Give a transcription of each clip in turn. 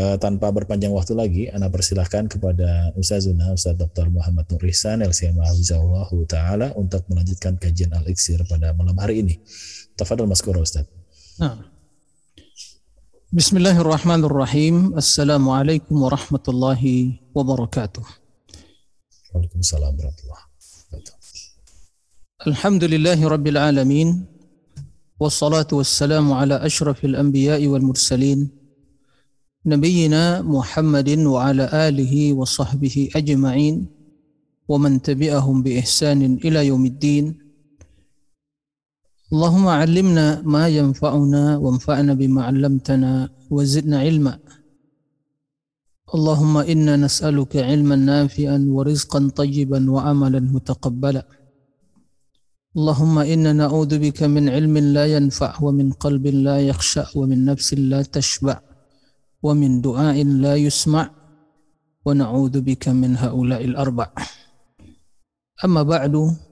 Uh, tanpa berpanjang waktu lagi, Anda persilahkan kepada Ustazuna, Ustaz Dr. Muhammad Nur Ihsan, LCMA Hafizahullah Ta'ala untuk melanjutkan kajian Al-Iksir pada malam hari ini. Tafadhal Maskura Ustaz. Nah. Bismillahirrahmanirrahim. Assalamualaikum warahmatullahi wabarakatuh. Waalaikumsalam warahmatullahi wabarakatuh. Alhamdulillahi rabbil alamin. Wassalatu wassalamu ala ashrafil anbiya'i wal mursalin. نبينا محمد وعلى آله وصحبه أجمعين ومن تبعهم بإحسان إلى يوم الدين. اللهم علمنا ما ينفعنا وانفعنا بما علمتنا وزدنا علما. اللهم إنا نسألك علما نافعا ورزقا طيبا وعملا متقبلا. اللهم إنا نعوذ بك من علم لا ينفع ومن قلب لا يخشع ومن نفس لا تشبع. wa min du'ain la yusma' wa na'udzu bika min haula'il arba' amma ba'du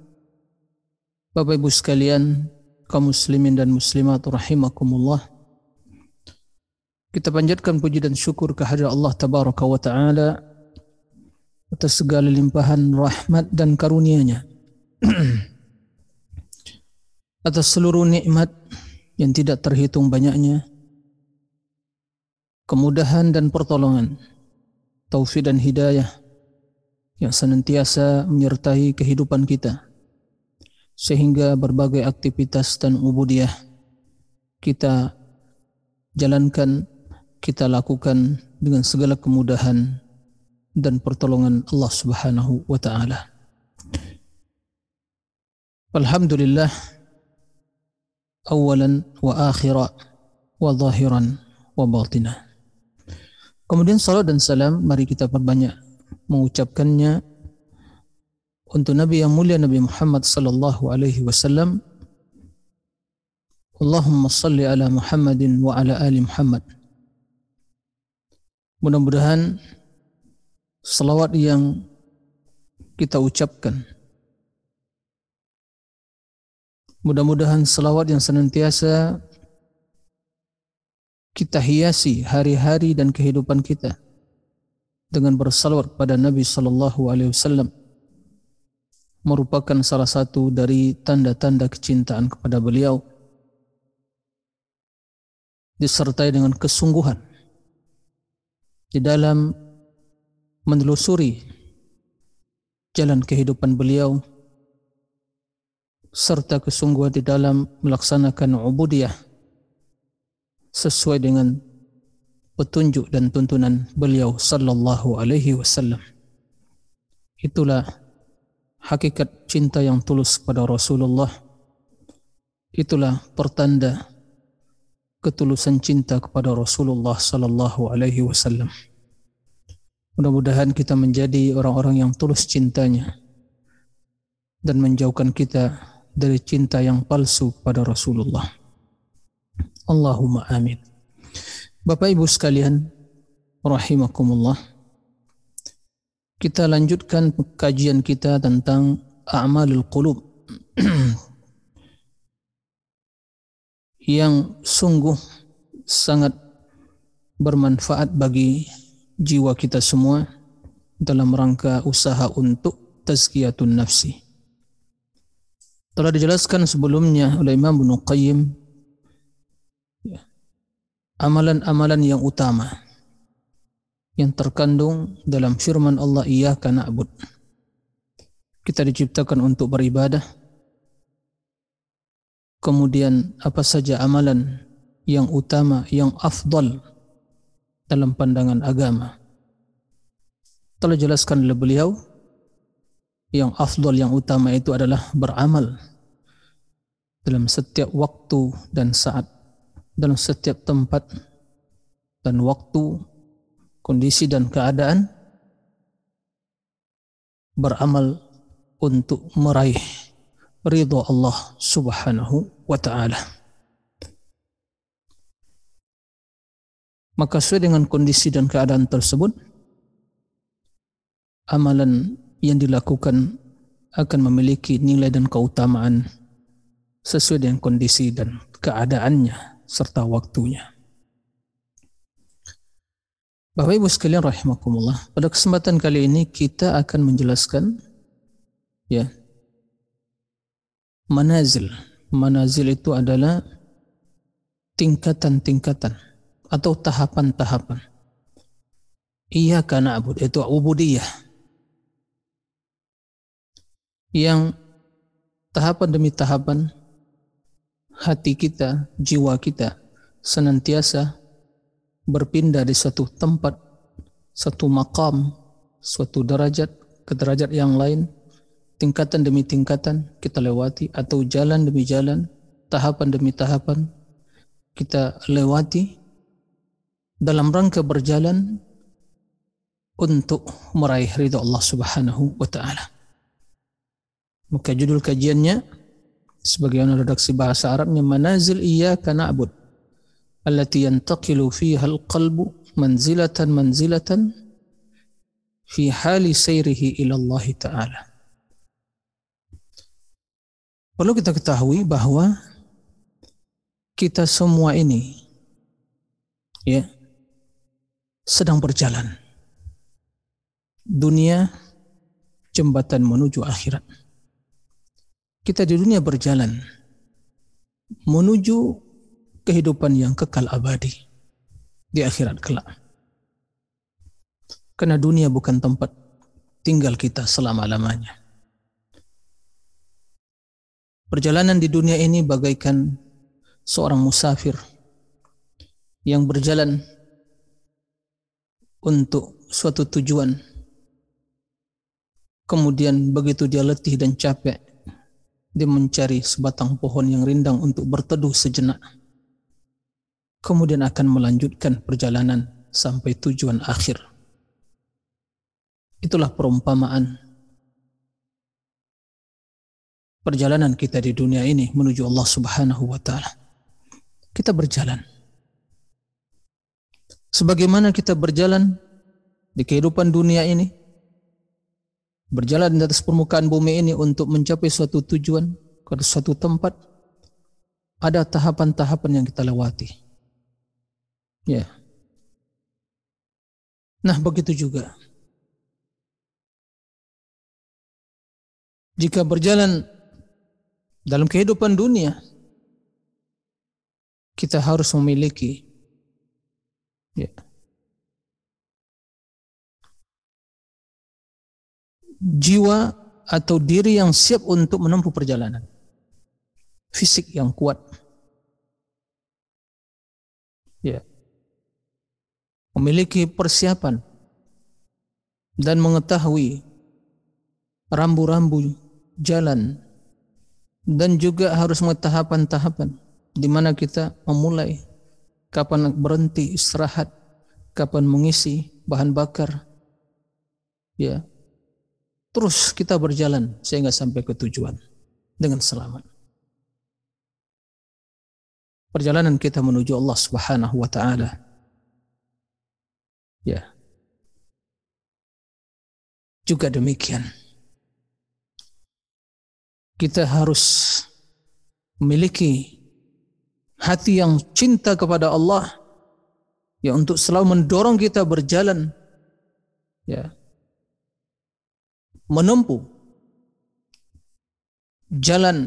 Bapak Ibu sekalian kaum muslimin dan muslimat rahimakumullah. Kita panjatkan puji dan syukur kehadirat Allah tabaraka wa taala atas segala limpahan rahmat dan karunia-Nya. Atas seluruh nikmat yang tidak terhitung banyaknya kemudahan dan pertolongan, taufik dan hidayah yang senantiasa menyertai kehidupan kita sehingga berbagai aktivitas dan ubudiyah kita jalankan, kita lakukan dengan segala kemudahan dan pertolongan Allah Subhanahu wa taala. Alhamdulillah awalan wa akhira wa zahiran wa batinah. Kemudian salat dan salam mari kita perbanyak mengucapkannya untuk Nabi yang mulia Nabi Muhammad sallallahu alaihi wasallam. Allahumma salli ala Muhammadin wa ala ali Muhammad. Mudah-mudahan salawat yang kita ucapkan Mudah-mudahan salawat yang senantiasa kita hiasi hari-hari dan kehidupan kita dengan bersalawat pada Nabi sallallahu alaihi wasallam merupakan salah satu dari tanda-tanda kecintaan kepada beliau disertai dengan kesungguhan di dalam menelusuri jalan kehidupan beliau serta kesungguhan di dalam melaksanakan ubudiyah sesuai dengan petunjuk dan tuntunan beliau sallallahu alaihi wasallam. Itulah hakikat cinta yang tulus kepada Rasulullah. Itulah pertanda ketulusan cinta kepada Rasulullah sallallahu alaihi wasallam. Mudah-mudahan kita menjadi orang-orang yang tulus cintanya dan menjauhkan kita dari cinta yang palsu kepada Rasulullah. Allahumma amin. Bapak Ibu sekalian, rahimakumullah. Kita lanjutkan kajian kita tentang a'malul qulub. yang sungguh sangat bermanfaat bagi jiwa kita semua dalam rangka usaha untuk tazkiyatun nafsi. Telah dijelaskan sebelumnya oleh Imam Ibnu Qayyim amalan-amalan yang utama yang terkandung dalam firman Allah iyyaka na'bud. Kita diciptakan untuk beribadah. Kemudian apa saja amalan yang utama, yang afdal dalam pandangan agama. Telah jelaskan oleh beliau yang afdal yang utama itu adalah beramal dalam setiap waktu dan saat dalam setiap tempat dan waktu, kondisi dan keadaan beramal untuk meraih ridho Allah Subhanahu wa taala. Maka sesuai dengan kondisi dan keadaan tersebut, amalan yang dilakukan akan memiliki nilai dan keutamaan sesuai dengan kondisi dan keadaannya serta waktunya. Bapak Ibu sekalian rahimakumullah, pada kesempatan kali ini kita akan menjelaskan ya manazil. Manazil itu adalah tingkatan-tingkatan atau tahapan-tahapan. Iya karena abud itu ubudiyah. Yang tahapan demi tahapan hati kita, jiwa kita senantiasa berpindah di suatu tempat, satu makam, suatu derajat ke derajat yang lain, tingkatan demi tingkatan kita lewati atau jalan demi jalan, tahapan demi tahapan kita lewati dalam rangka berjalan untuk meraih ridha Allah Subhanahu wa taala. Maka judul kajiannya sebagaimana redaksi bahasa Arabnya manazil iyyaka na'bud allati yantaqilu fiha al-qalbu manzilatan manzilatan fi hali sayrihi ila Allah taala. Perlu kita ketahui bahwa kita semua ini ya sedang berjalan. Dunia jembatan menuju akhirat. Kita di dunia berjalan menuju kehidupan yang kekal abadi di akhirat kelak. Karena dunia bukan tempat tinggal kita selama-lamanya. Perjalanan di dunia ini bagaikan seorang musafir yang berjalan untuk suatu tujuan. Kemudian begitu dia letih dan capek, dia mencari sebatang pohon yang rindang untuk berteduh sejenak. Kemudian akan melanjutkan perjalanan sampai tujuan akhir. Itulah perumpamaan perjalanan kita di dunia ini menuju Allah Subhanahu wa taala. Kita berjalan sebagaimana kita berjalan di kehidupan dunia ini, berjalan di atas permukaan bumi ini untuk mencapai suatu tujuan, ke suatu tempat, ada tahapan-tahapan yang kita lewati. Ya. Nah, begitu juga. Jika berjalan dalam kehidupan dunia, kita harus memiliki Ya. Jiwa atau diri yang siap untuk menempuh perjalanan. Fisik yang kuat. Ya. Memiliki persiapan dan mengetahui rambu-rambu jalan dan juga harus mengetahui tahapan-tahapan di mana kita memulai kapan berhenti istirahat, kapan mengisi bahan bakar. Ya. Terus kita berjalan sehingga sampai ke tujuan dengan selamat. Perjalanan kita menuju Allah Subhanahu wa taala. Ya. Juga demikian. Kita harus memiliki hati yang cinta kepada Allah ya untuk selalu mendorong kita berjalan ya menempuh jalan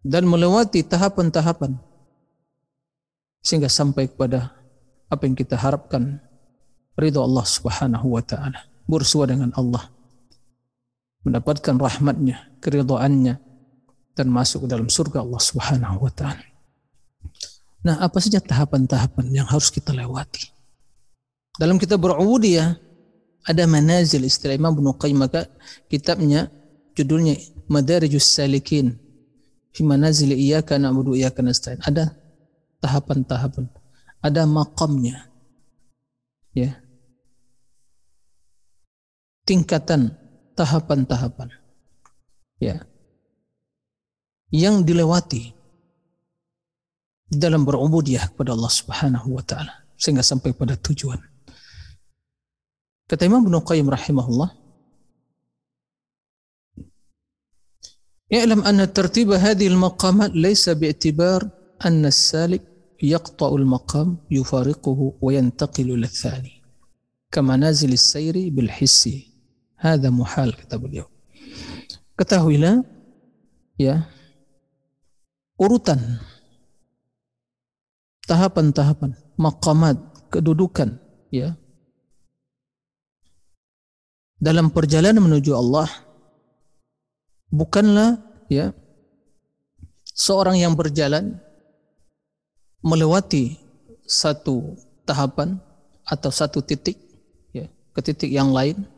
dan melewati tahapan-tahapan sehingga sampai kepada apa yang kita harapkan ridho Allah Subhanahu wa taala. Bersua dengan Allah. Mendapatkan rahmatnya keridhaannya dan masuk ke dalam surga Allah Subhanahu wa taala. Nah, apa saja tahapan-tahapan yang harus kita lewati? Dalam kita berubudiyah ada manazil istilah Imam Ibnu Qayyim maka kitabnya judulnya Madarijus Salikin fi manazil iyyaka na'budu iyyaka nasta'in. Ada tahapan-tahapan, ada makamnya. Ya. Tingkatan tahapan-tahapan. Ya. yang dilewati dalam berubudiyah kepada Allah Subhanahu wa taala sehingga sampai pada tujuan. Kata Imam Ibnu Qayyim rahimahullah, "I'lam anna tartiba hadhihi al-maqamat laysa bi'tibar anna as-salik yaqta'u al-maqam yufariquhu wa yantaqilu ila-thani." Kama nazil as-sayri bil hissi. Hadha muhal kata beliau. Ketahuilah ya urutan tahapan-tahapan, maqamat, kedudukan, ya. Dalam perjalanan menuju Allah bukanlah ya seorang yang berjalan melewati satu tahapan atau satu titik ya ke titik yang lain.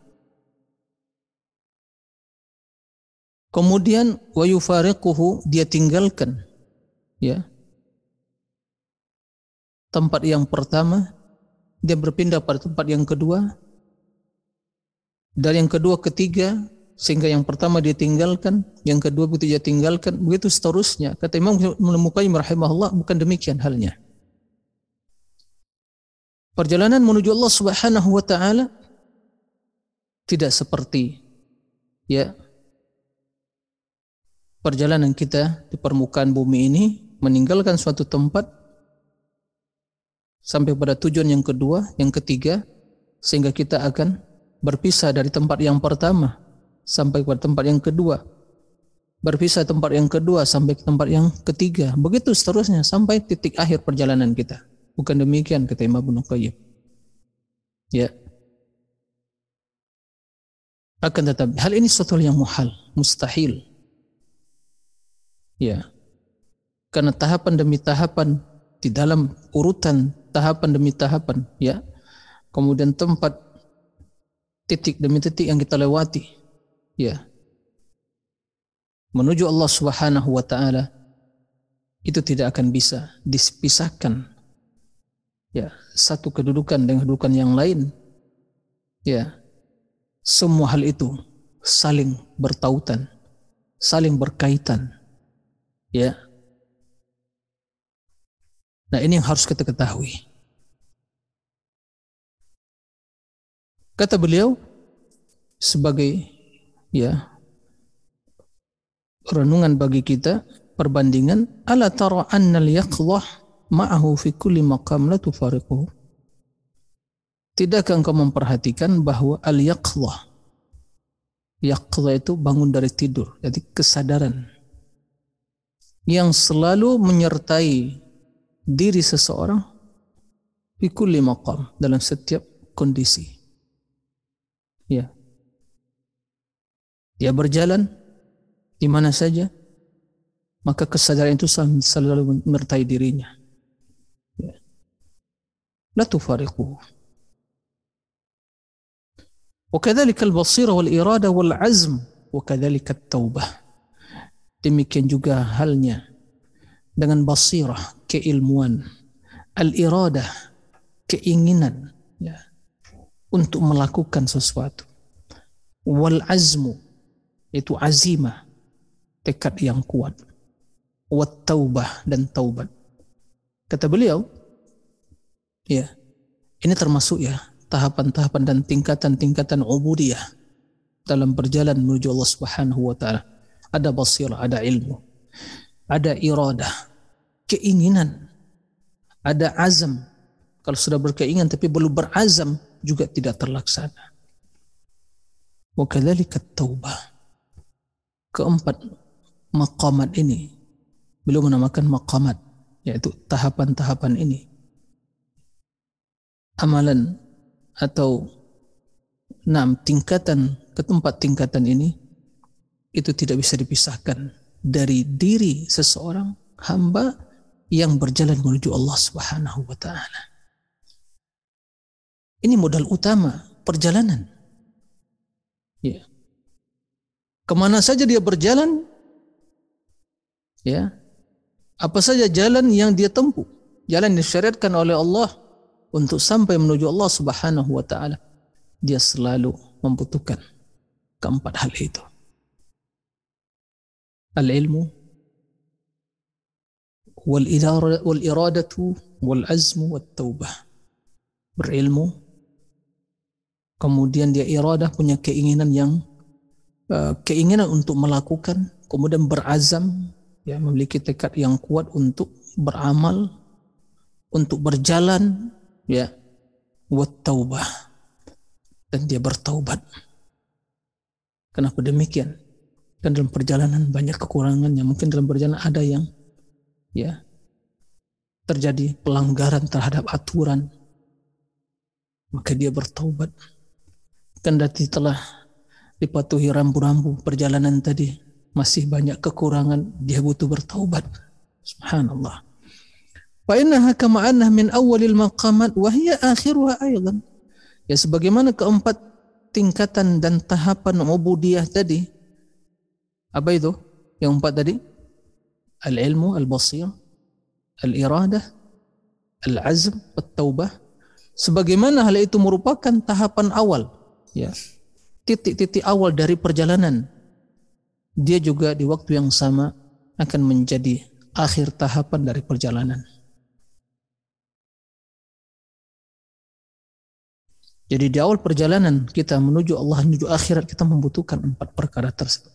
Kemudian wa yufariquhu dia tinggalkan ya tempat yang pertama, dia berpindah pada tempat yang kedua, dan yang kedua ketiga, sehingga yang pertama dia tinggalkan, yang kedua begitu dia tinggalkan, begitu seterusnya. Kata Imam menemukan rahimahullah bukan demikian halnya. Perjalanan menuju Allah Subhanahu wa taala tidak seperti ya perjalanan kita di permukaan bumi ini meninggalkan suatu tempat sampai pada tujuan yang kedua, yang ketiga, sehingga kita akan berpisah dari tempat yang pertama sampai pada tempat yang kedua. Berpisah tempat yang kedua sampai ke tempat yang ketiga. Begitu seterusnya sampai titik akhir perjalanan kita. Bukan demikian kata Imam Ibnu Qayyim. Ya. Akan tetapi hal ini suatu yang muhal, mustahil. Ya. Karena tahapan demi tahapan di dalam urutan tahapan demi tahapan ya kemudian tempat titik demi titik yang kita lewati. Ya. Menuju Allah Subhanahu wa taala itu tidak akan bisa dipisahkan. Ya satu kedudukan dengan kedudukan yang lain. Ya. Semua hal itu saling bertautan saling berkaitan. Ya. Nah ini yang harus kita ketahui. Kata beliau sebagai ya renungan bagi kita perbandingan ala tara anna al-yaqdhah ma'ahu fi kulli maqam la tufariquhu Tidakkah engkau memperhatikan bahwa al-yaqdhah Yaqdhah itu bangun dari tidur, jadi kesadaran yang selalu menyertai diri seseorang di kulli maqam dalam setiap kondisi. Ya. Dia berjalan di mana saja, maka kesadaran itu selalu menyertai dirinya. Ya. La tufariquhu. وكذلك البصيرة والإرادة والعزم وكذلك التوبة demikian juga halnya dengan basirah, keilmuan, al-iradah, keinginan ya, untuk melakukan sesuatu. Wal azmu itu azimah, tekad yang kuat. Wat taubah dan taubat. Kata beliau, ya, ini termasuk ya tahapan-tahapan dan tingkatan-tingkatan ubudiyah dalam perjalanan menuju Allah Subhanahu wa taala. Ada basirah, ada ilmu ada iradah, keinginan, ada azam. Kalau sudah berkeinginan tapi belum berazam juga tidak terlaksana. Wakadzalika taubah. Keempat maqamat ini belum menamakan maqamat yaitu tahapan-tahapan ini. Amalan atau enam tingkatan ke tempat tingkatan ini itu tidak bisa dipisahkan dari diri seseorang hamba yang berjalan menuju Allah Subhanahu wa taala. Ini modal utama perjalanan. Ya. Ke mana saja dia berjalan, ya, apa saja jalan yang dia tempuh, jalan yang disyariatkan oleh Allah untuk sampai menuju Allah Subhanahu wa taala, dia selalu membutuhkan keempat hal itu al-ilmu wal wal iradatu wal azmu wat taubah berilmu kemudian dia iradah punya keinginan yang uh, keinginan untuk melakukan kemudian berazam ya memiliki tekad yang kuat untuk beramal untuk berjalan ya wat taubah. Dan dia bertaubat. Kenapa demikian? Dan dalam perjalanan banyak kekurangannya. Mungkin dalam perjalanan ada yang ya terjadi pelanggaran terhadap aturan. Maka dia bertaubat kendati telah dipatuhi rambu-rambu perjalanan tadi. Masih banyak kekurangan. Dia butuh bertaubat. Subhanallah. Fa innaha kama annah min awwalil maqamat wa hiya akhiruha aidan. Ya sebagaimana keempat tingkatan dan tahapan ubudiyah tadi. Apa itu? Yang empat tadi? Al-ilmu al-basir al-iradah al-azm at-taubah sebagaimana hal itu merupakan tahapan awal ya titik-titik awal dari perjalanan dia juga di waktu yang sama akan menjadi akhir tahapan dari perjalanan Jadi di awal perjalanan kita menuju Allah menuju akhirat kita membutuhkan empat perkara tersebut.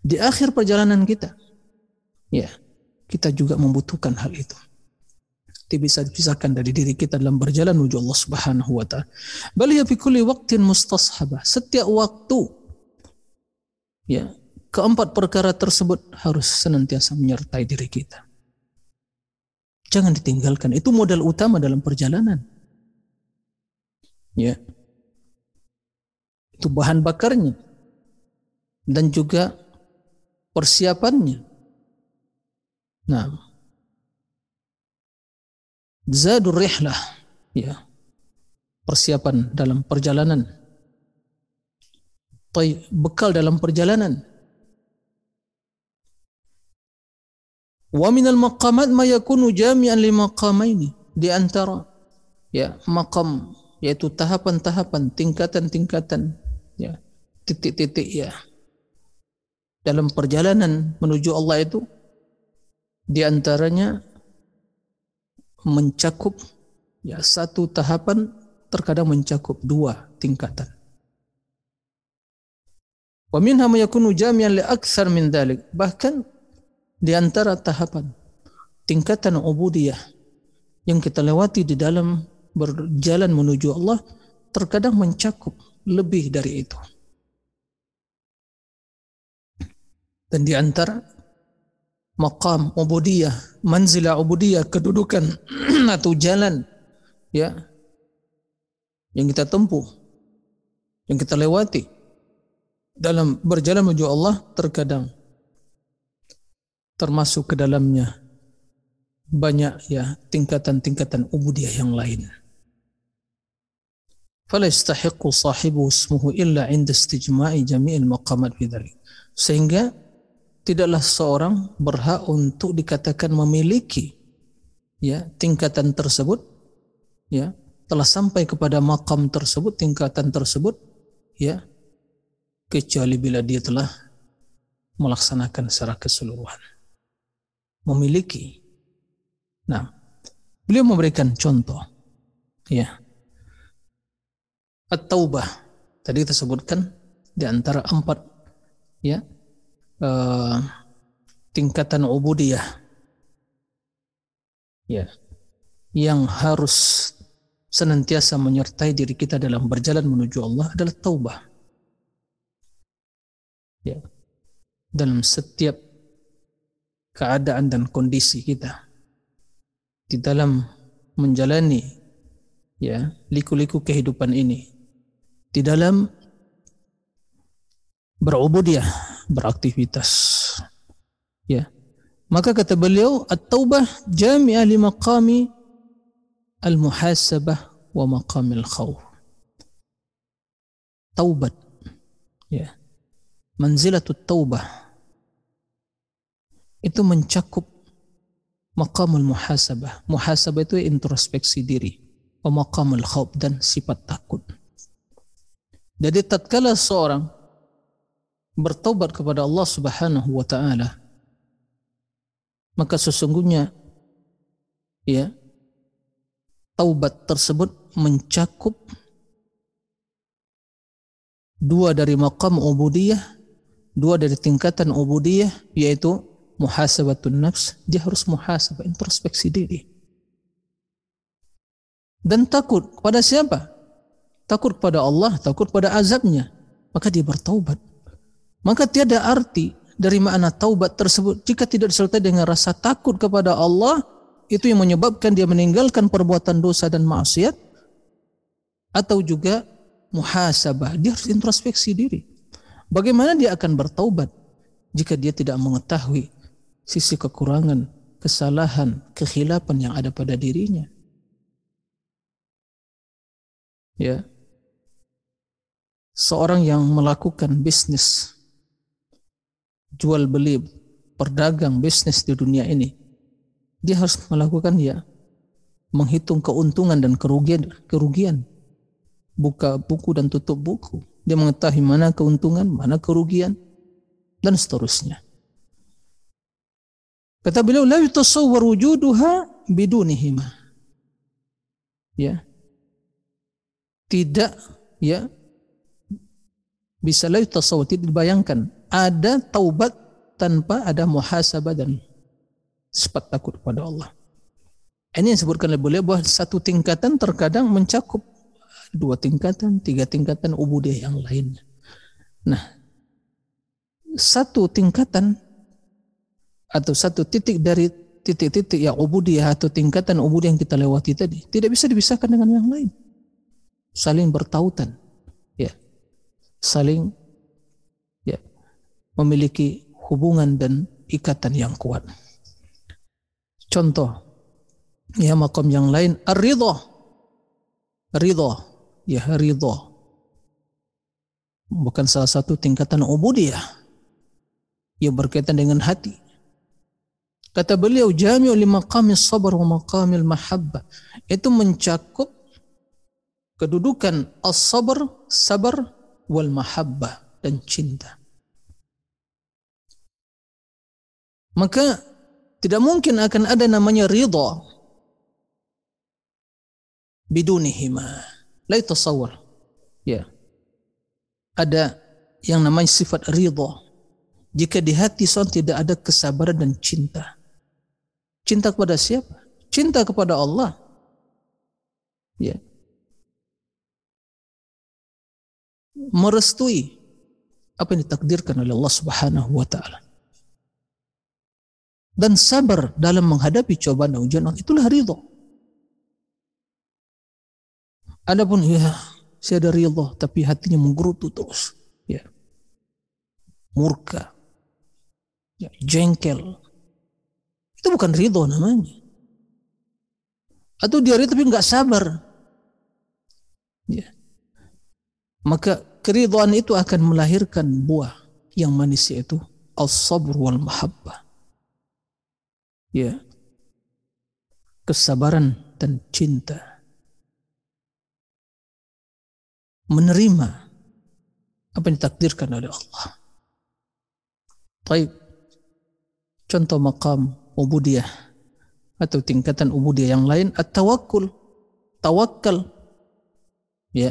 Di akhir perjalanan kita, ya kita juga membutuhkan hal itu. Bisa dipisahkan dari diri kita dalam berjalan menuju Allah Subhanahu wa taala. Bal ya kulli waqtin mustashabah. Setiap waktu ya, keempat perkara tersebut harus senantiasa menyertai diri kita. Jangan ditinggalkan. Itu modal utama dalam perjalanan. Ya. Itu bahan bakarnya. Dan juga persiapannya. Nah, zadur rihlah, ya, persiapan dalam perjalanan. Bekal dalam perjalanan. Wa minal maqamat ma yakunu jami'an li maqamaini di antara ya maqam yaitu tahapan-tahapan tingkatan-tingkatan ya titik-titik ya dalam perjalanan menuju Allah itu di antaranya mencakup ya satu tahapan terkadang mencakup dua tingkatan. Wa minha yakunu jami'an li aktsar min dhalik. Bahkan di antara tahapan tingkatan ubudiyah yang kita lewati di dalam berjalan menuju Allah terkadang mencakup lebih dari itu. Dan di antara maqam ubudiyah, manzilah ubudiyah, kedudukan atau jalan ya yang kita tempuh, yang kita lewati dalam berjalan menuju Allah terkadang termasuk ke dalamnya banyak ya tingkatan-tingkatan ubudiyah yang lain. Sahibu ismuhu illa 'inda istijma'i jami'il maqamat. Sehingga tidaklah seorang berhak untuk dikatakan memiliki ya tingkatan tersebut ya telah sampai kepada makam tersebut tingkatan tersebut ya kecuali bila dia telah melaksanakan secara keseluruhan. Memiliki. Nah beliau memberikan contoh ya. At-taubah tadi kita sebutkan di antara empat ya uh, tingkatan ubudiyah. Ya. Yang harus senantiasa menyertai diri kita dalam berjalan menuju Allah adalah taubah. Ya. Dalam setiap keadaan dan kondisi kita. Di dalam menjalani ya liku-liku kehidupan ini. Di dalam berubudiyah beraktivitas. Ya. Maka kata beliau, at-taubah jami'ah li maqami al-muhasabah wa maqamil khawf. Taubat. Ya. Manzilatut taubah. Itu mencakup maqamul muhasabah. Muhasabah itu introspeksi diri. Wa maqamul khawf dan sifat takut. Jadi tatkala seorang bertobat kepada Allah Subhanahu wa taala maka sesungguhnya ya taubat tersebut mencakup dua dari makam ubudiyah, dua dari tingkatan ubudiyah yaitu muhasabatun nafs, dia harus muhasabah introspeksi diri. Dan takut pada siapa? Takut pada Allah, takut pada azabnya. Maka dia bertaubat. Maka tiada arti dari makna taubat tersebut jika tidak disertai dengan rasa takut kepada Allah itu yang menyebabkan dia meninggalkan perbuatan dosa dan maksiat atau juga muhasabah dia harus introspeksi diri bagaimana dia akan bertaubat jika dia tidak mengetahui sisi kekurangan, kesalahan, kekhilapan yang ada pada dirinya. Ya. Seorang yang melakukan bisnis jual beli, perdagang bisnis di dunia ini, dia harus melakukan ya menghitung keuntungan dan kerugian kerugian. Buka buku dan tutup buku. Dia mengetahui mana keuntungan, mana kerugian dan seterusnya. Kata beliau, la yutasawwar wujuduha bidunihima. Ya. Tidak ya bisa la yutasawwar tidak dibayangkan ada taubat tanpa ada muhasabah dan sifat takut kepada Allah. Ini yang disebutkan oleh beliau bahwa satu tingkatan terkadang mencakup dua tingkatan, tiga tingkatan ubudiyah yang lainnya. Nah, satu tingkatan atau satu titik dari titik-titik yang ubudiyah atau tingkatan ubudiyah yang kita lewati tadi tidak bisa dipisahkan dengan yang lain. Saling bertautan. Ya. Saling ya memiliki hubungan dan ikatan yang kuat. Contoh ya makom yang lain ar-ridha. Ridha, ya ridha. Bukan salah satu tingkatan ubudiyah yang berkaitan dengan hati Kata beliau jami'u li maqamis sabar wa maqamil mahabbah. Itu mencakup kedudukan as-sabar, sabar wal mahabbah dan cinta. Maka tidak mungkin akan ada namanya ridha bidunihima. La yatasawwar. Ya. Ada yang namanya sifat ridha. Jika di hati seorang tidak ada kesabaran dan cinta. Cinta kepada siapa? Cinta kepada Allah. Ya. Merestui apa yang ditakdirkan oleh Allah Subhanahu wa taala. Dan sabar dalam menghadapi cobaan dan ujian itulah ridho. Adapun ya saya ada ridho tapi hatinya menggerutu terus. Ya. Murka. Ya, jengkel, itu bukan ridho namanya. Atau dia ridho tapi nggak sabar. Ya. Maka keridhaan itu akan melahirkan buah yang manis itu al-sabr wal mahabbah. Ya. Kesabaran dan cinta. Menerima apa yang ditakdirkan oleh Allah. Baik. Contoh makam ubudiyah atau tingkatan ubudiyah yang lain at-tawakkul tawakal ya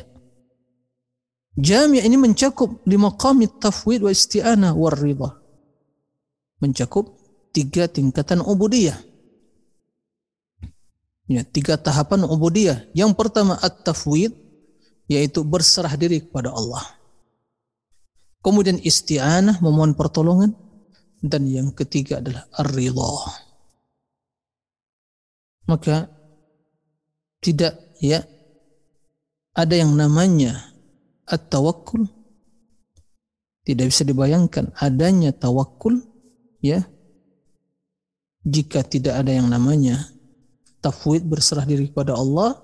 jami' ini mencakup lima maqami tafwid wa isti'anah war ridha mencakup tiga tingkatan ubudiyah. Ya tiga tahapan ubudiyah. Yang pertama at-tafwid yaitu berserah diri kepada Allah. Kemudian isti'anah memohon pertolongan. Dan yang ketiga adalah ar-ridha. Maka tidak ya ada yang namanya at-tawakkul. Tidak bisa dibayangkan adanya tawakul ya jika tidak ada yang namanya tafwid berserah diri kepada Allah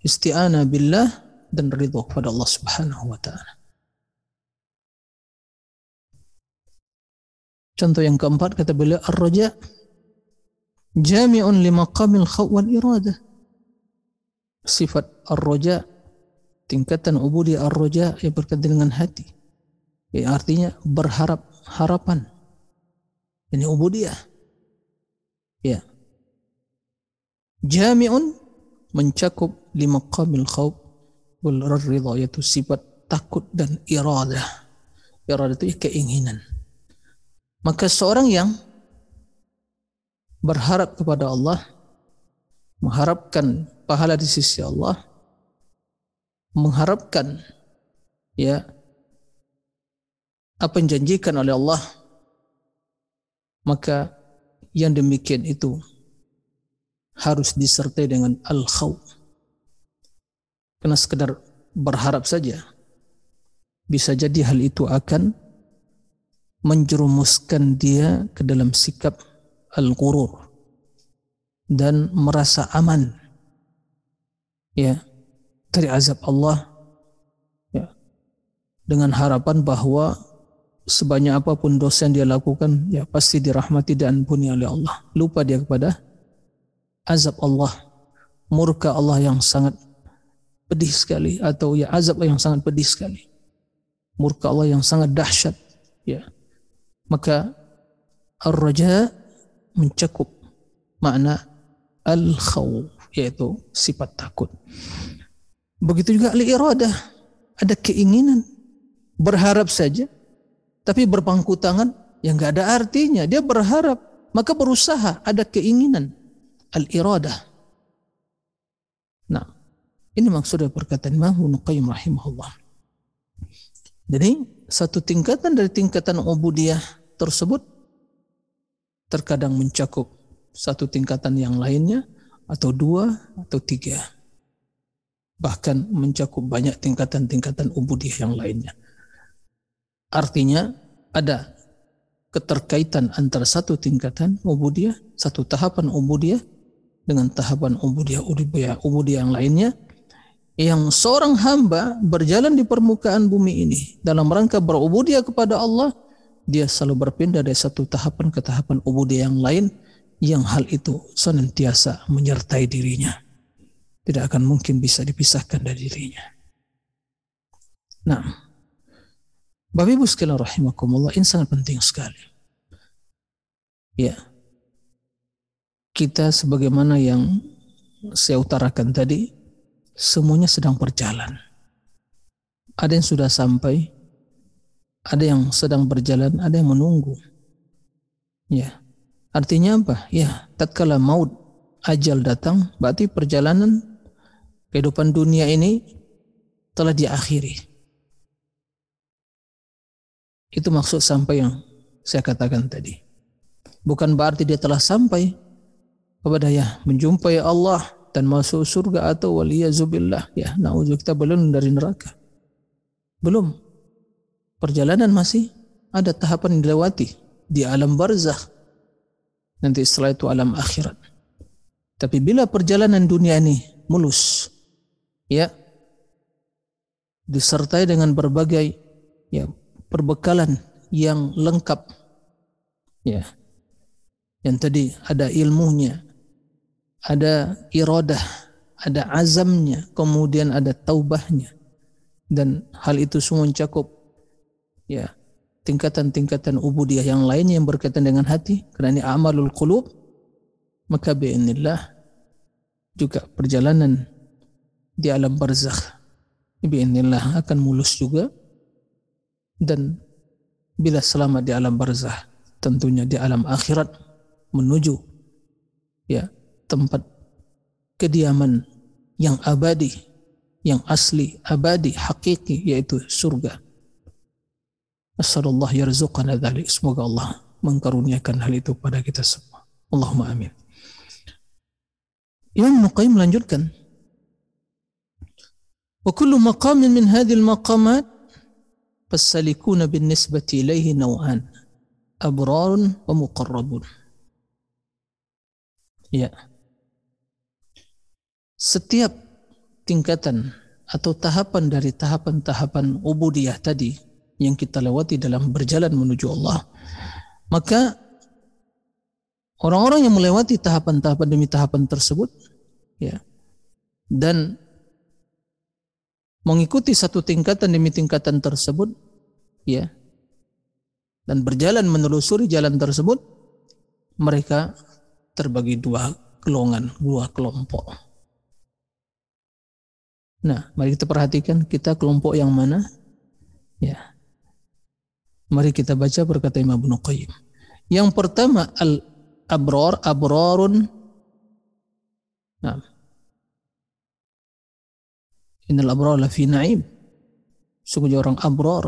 isti'anah billah dan ridho kepada Allah Subhanahu wa taala Contoh yang keempat kata beliau ar-raja jami'un li maqamil khaw iradah. Sifat ar-raja tingkatan ubudi ar-raja yang berkaitan dengan hati. Yang artinya berharap harapan. Ini ubudiyah. Ya. Jami'un mencakup lima qamil khawf wal ridha yaitu sifat takut dan iradah. Iradah itu keinginan. Maka seorang yang berharap kepada Allah, mengharapkan pahala di sisi Allah, mengharapkan ya apa yang janjikan oleh Allah, maka yang demikian itu harus disertai dengan al-khawf. Karena sekedar berharap saja bisa jadi hal itu akan menjerumuskan dia ke dalam sikap al-ghurur dan merasa aman ya dari azab Allah ya dengan harapan bahwa sebanyak apa pun dosa yang dia lakukan ya pasti dirahmati dan ampuni oleh Allah lupa dia kepada azab Allah murka Allah yang sangat pedih sekali atau ya azab yang sangat pedih sekali. Murka Allah yang sangat dahsyat ya. Maka ar-raja mencakup makna al-khawf yaitu sifat takut. Begitu juga al-iradah ada keinginan berharap saja tapi berpangku tangan yang nggak ada artinya dia berharap maka berusaha ada keinginan al-iradah. Nah, ini maksudnya perkataan Imam Ibnu Qayyim rahimahullah. Jadi satu tingkatan dari tingkatan ubudiyah tersebut terkadang mencakup satu tingkatan yang lainnya atau dua atau tiga. Bahkan mencakup banyak tingkatan-tingkatan ubudiyah yang lainnya. Artinya ada keterkaitan antara satu tingkatan ubudiyah, satu tahapan ubudiyah dengan tahapan ubudiyah ubudiyah ubudiyah yang lainnya yang seorang hamba berjalan di permukaan bumi ini dalam rangka berubudiyah kepada Allah dia selalu berpindah dari satu tahapan ke tahapan ubudiyah yang lain yang hal itu senantiasa menyertai dirinya. Tidak akan mungkin bisa dipisahkan dari dirinya. Nah Bapak Ibu sekalian rahimakumullah ini sangat penting sekali. Ya kita sebagaimana yang saya utarakan tadi, semuanya sedang berjalan. Ada yang sudah sampai, ada yang sedang berjalan, ada yang menunggu. Ya, artinya apa? Ya, tatkala maut ajal datang, berarti perjalanan kehidupan dunia ini telah diakhiri. Itu maksud sampai yang saya katakan tadi. Bukan berarti dia telah sampai, kepada ya menjumpai Allah dan masuk surga atau waliyazubillah ya naudzubillah kita belum dari neraka. Belum. Perjalanan masih ada tahapan yang dilewati di alam barzakh. Nanti setelah itu alam akhirat. Tapi bila perjalanan dunia ini mulus ya disertai dengan berbagai ya perbekalan yang lengkap ya yang tadi ada ilmunya ada iradah, ada azamnya, kemudian ada taubahnya. Dan hal itu semua mencakup ya tingkatan-tingkatan ubudiyah yang lainnya yang berkaitan dengan hati karena ini amalul qulub maka bi'inillah juga perjalanan di alam barzakh bi'inillah akan mulus juga dan bila selamat di alam barzakh tentunya di alam akhirat menuju ya tempat kediaman yang abadi, yang asli, abadi, hakiki, yaitu surga. Assalamualaikum yarzuqana dhalik. Semoga Allah mengkaruniakan hal itu pada kita semua. Allahumma amin. Imam Nuqaim melanjutkan. Wa kullu maqamin min hadhil maqamat fassalikuna bin nisbati ilaihi naw'an abrarun wa muqarrabun. Ya setiap tingkatan atau tahapan dari tahapan-tahapan ubudiyah tadi yang kita lewati dalam berjalan menuju Allah maka orang-orang yang melewati tahapan-tahapan demi tahapan tersebut ya dan mengikuti satu tingkatan demi tingkatan tersebut ya dan berjalan menelusuri jalan tersebut mereka terbagi dua golongan, dua kelompok. Nah, mari kita perhatikan kita kelompok yang mana? Ya. Mari kita baca berkata Imam Ibnu Qayyim. Yang pertama al abrar abrarun Nah. Innal abrar lafi na'im. Sungguhnya orang abrar,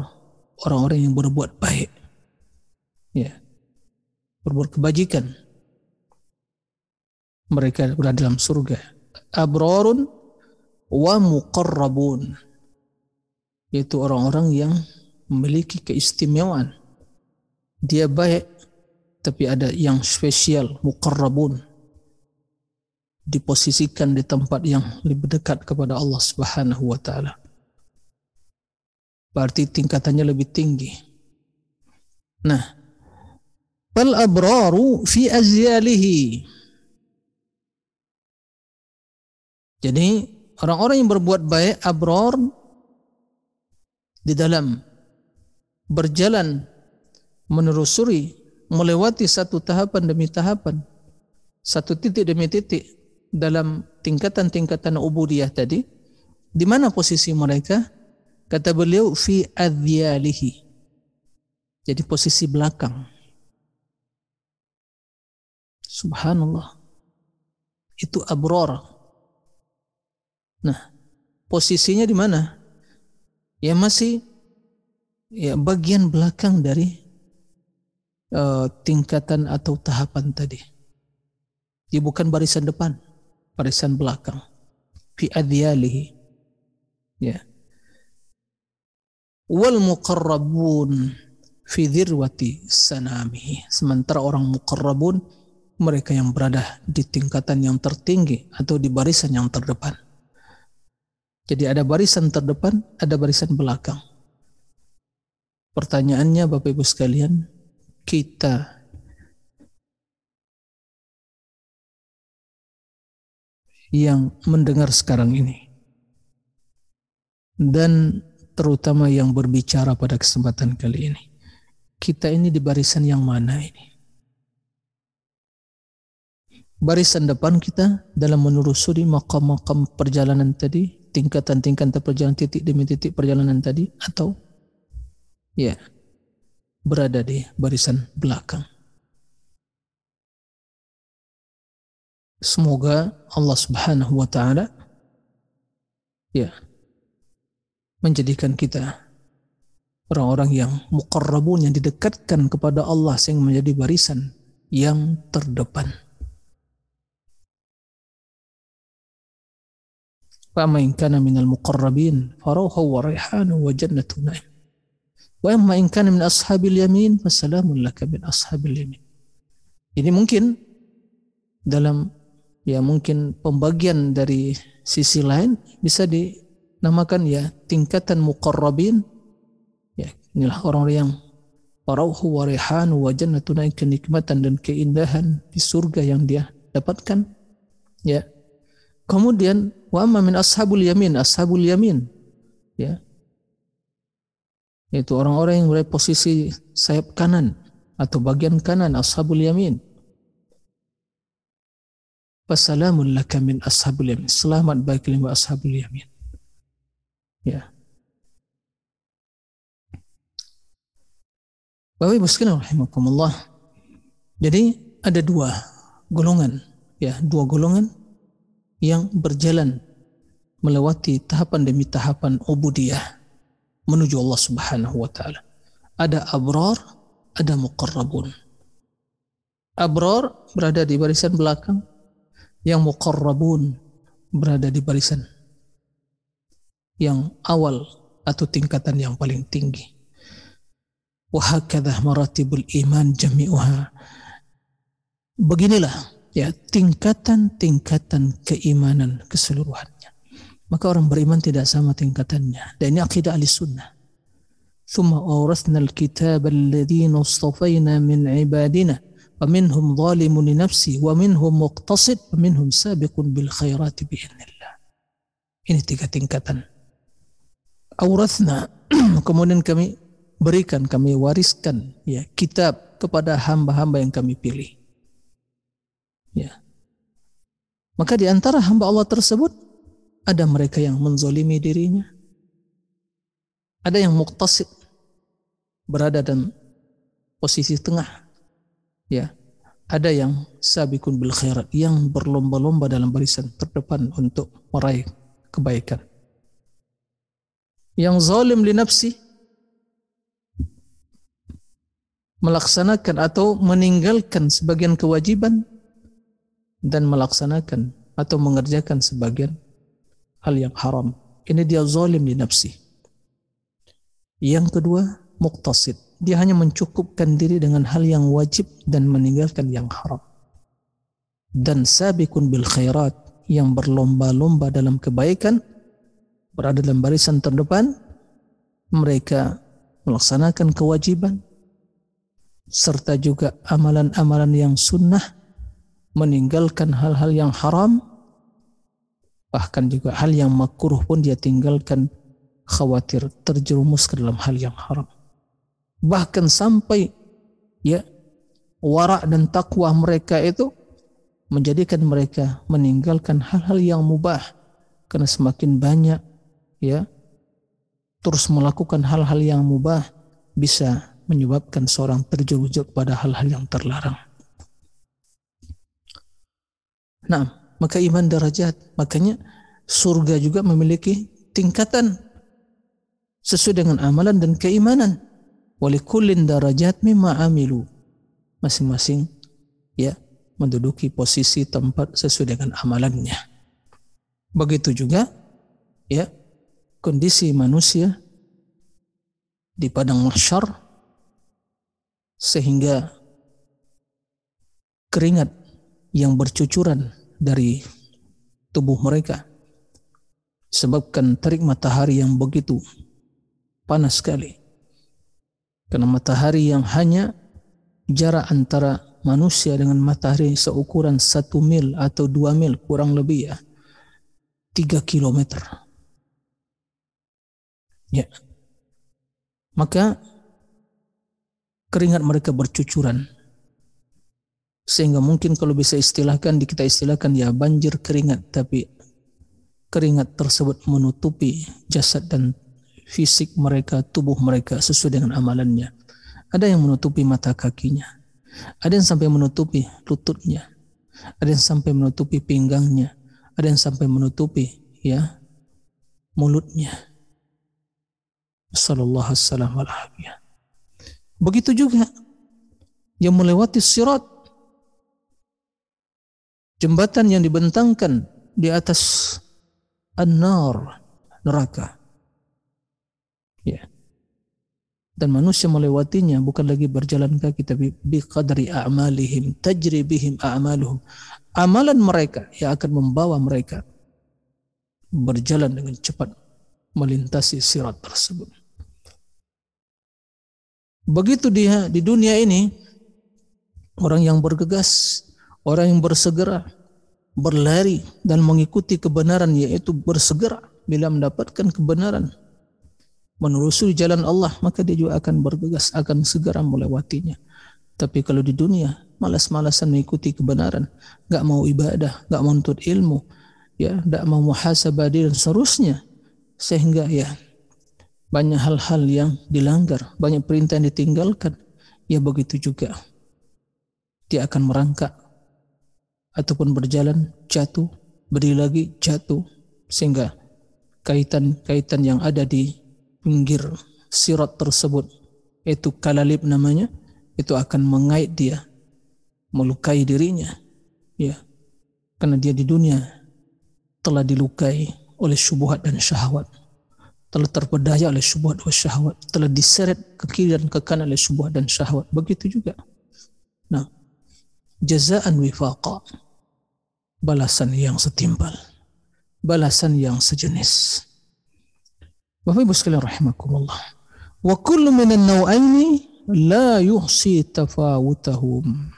orang-orang yang berbuat baik. Ya. Berbuat kebajikan. Mereka berada dalam surga. Abrarun wa muqarrabun. Yaitu orang-orang yang memiliki keistimewaan. Dia baik, tapi ada yang spesial, muqarrabun. Diposisikan di tempat yang lebih dekat kepada Allah Subhanahu wa taala. Berarti tingkatannya lebih tinggi. Nah, fal abraru fi azyalihi. Jadi orang-orang yang berbuat baik abrar di dalam berjalan menelusuri melewati satu tahapan demi tahapan satu titik demi titik dalam tingkatan-tingkatan ubudiyah tadi di mana posisi mereka? Kata beliau fi adhyalihi. Jadi posisi belakang. Subhanallah. Itu abror nah posisinya di mana ya masih ya bagian belakang dari uh, tingkatan atau tahapan tadi. Dia bukan barisan depan, barisan belakang. Fi adhyalihi. Ya. Wal muqarrabun fi dhirwati sanamihi. Sementara orang muqarrabun mereka yang berada di tingkatan yang tertinggi atau di barisan yang terdepan. Jadi ada barisan terdepan, ada barisan belakang. Pertanyaannya Bapak Ibu sekalian, kita yang mendengar sekarang ini dan terutama yang berbicara pada kesempatan kali ini. Kita ini di barisan yang mana ini? Barisan depan kita dalam menelusuri makam-makam perjalanan tadi, tingkatan-tingkatan perjalanan titik demi titik perjalanan tadi atau ya berada di barisan belakang. Semoga Allah Subhanahu wa taala ya menjadikan kita orang-orang yang muqarrabun yang didekatkan kepada Allah sehingga menjadi barisan yang terdepan. Minal muqarrabin farawha wa rayhanu wa jannatu na'im. Wa amma in kana min ashabil yamin fasalamun laka min ashabil yamin. Ini mungkin dalam ya mungkin pembagian dari sisi lain bisa dinamakan ya tingkatan muqarrabin ya inilah orang yang Farauhu wa rihanu wa jannatuna kenikmatan dan keindahan di surga yang dia dapatkan. Ya. Kemudian wa amma min ashabul yamin, ashabul yamin. Ya yaitu orang-orang yang berada posisi sayap kanan atau bagian kanan ashabul yamin. Wassalamun laka min ashabul yamin. Selamat bagi lima ashabul yamin. Ya. Bapak Ibu sekalian rahimakumullah. Jadi ada dua golongan, ya, dua golongan yang berjalan melewati tahapan demi tahapan ubudiyah menuju Allah Subhanahu wa taala. Ada abrar, ada muqarrabun. Abrar berada di barisan belakang, yang muqarrabun berada di barisan yang awal atau tingkatan yang paling tinggi. Wahakadzah maratibul iman jami'uha. Beginilah ya tingkatan-tingkatan keimanan keseluruhan maka orang beriman tidak sama tingkatannya. Dan ini akidah ahli sunnah. ثم أورثنا الكتاب الذين اصطفينا من عبادنا ومنهم ظالم لنفسه ومنهم مقتصد ومنهم سابق بالخيرات بإذن الله ini tiga tingkatan Aurathna kemudian kami berikan kami wariskan ya kitab kepada hamba-hamba yang kami pilih ya Maka di antara hamba Allah tersebut ada mereka yang menzolimi dirinya. Ada yang muktasid berada dalam posisi tengah. Ya. Ada yang sabikun bil khairat yang berlomba-lomba dalam barisan terdepan untuk meraih kebaikan. Yang zalim li nafsi melaksanakan atau meninggalkan sebagian kewajiban dan melaksanakan atau mengerjakan sebagian hal yang haram. Ini dia zalim di nafsi. Yang kedua, muktasid. Dia hanya mencukupkan diri dengan hal yang wajib dan meninggalkan yang haram. Dan sabikun bil khairat yang berlomba-lomba dalam kebaikan berada dalam barisan terdepan mereka melaksanakan kewajiban serta juga amalan-amalan yang sunnah, meninggalkan hal-hal yang haram, bahkan juga hal yang makruh pun dia tinggalkan khawatir terjerumus ke dalam hal yang haram. Bahkan sampai ya warak dan takwa mereka itu menjadikan mereka meninggalkan hal-hal yang mubah karena semakin banyak ya terus melakukan hal-hal yang mubah bisa menyebabkan seorang terjerumus pada hal-hal yang terlarang. Nah, maka iman derajat, makanya surga juga memiliki tingkatan sesuai dengan amalan dan keimanan. Walikullin darajat mimma amilu. Masing-masing ya menduduki posisi tempat sesuai dengan amalannya. Begitu juga ya kondisi manusia di padang mahsyar sehingga keringat yang bercucuran dari tubuh mereka sebabkan terik matahari yang begitu panas sekali. Karena matahari yang hanya jarak antara manusia dengan matahari seukuran satu mil atau dua mil kurang lebih ya tiga kilometer. Ya. Maka keringat mereka bercucuran. Sehingga mungkin kalau bisa istilahkan, kita istilahkan ya banjir keringat, tapi keringat tersebut menutupi jasad dan fisik mereka, tubuh mereka sesuai dengan amalannya. Ada yang menutupi mata kakinya. Ada yang sampai menutupi lututnya. Ada yang sampai menutupi pinggangnya. Ada yang sampai menutupi ya mulutnya. Sallallahu alaihi wasallam. Begitu juga yang melewati sirat. Jembatan yang dibentangkan di atas an-nar, neraka. Ya. Dan manusia melewatinya bukan lagi berjalan kaki tapi biqadri a'malihim tajri bihim a'maluhum. Amalan mereka yang akan membawa mereka berjalan dengan cepat melintasi sirat tersebut. Begitu dia di dunia ini orang yang bergegas, orang yang bersegera, berlari dan mengikuti kebenaran yaitu bersegera bila mendapatkan kebenaran. Menelusuri jalan Allah maka dia juga akan bergegas akan segera melewatinya. Tapi kalau di dunia malas-malasan mengikuti kebenaran, nggak mau ibadah, nggak mau untuk ilmu, ya, nggak mau muhasabah diri dan seterusnya, sehingga ya banyak hal-hal yang dilanggar, banyak perintah yang ditinggalkan, ya begitu juga. Dia akan merangkak ataupun berjalan jatuh, berdiri lagi jatuh sehingga kaitan-kaitan yang ada di pinggir sirat tersebut itu kalalib namanya itu akan mengait dia melukai dirinya ya karena dia di dunia telah dilukai oleh syubhat dan syahwat telah terpedaya oleh syubhat dan syahwat, telah diseret ke kiri dan ke kanan oleh syubhat dan syahwat. Begitu juga. Nah, jazaan wifaqa. Balasan yang setimpal. Balasan yang sejenis. Bapak Ibu sekalian rahimakumullah. Wa kullu minan naw'aini la yuhsi tafawutahum.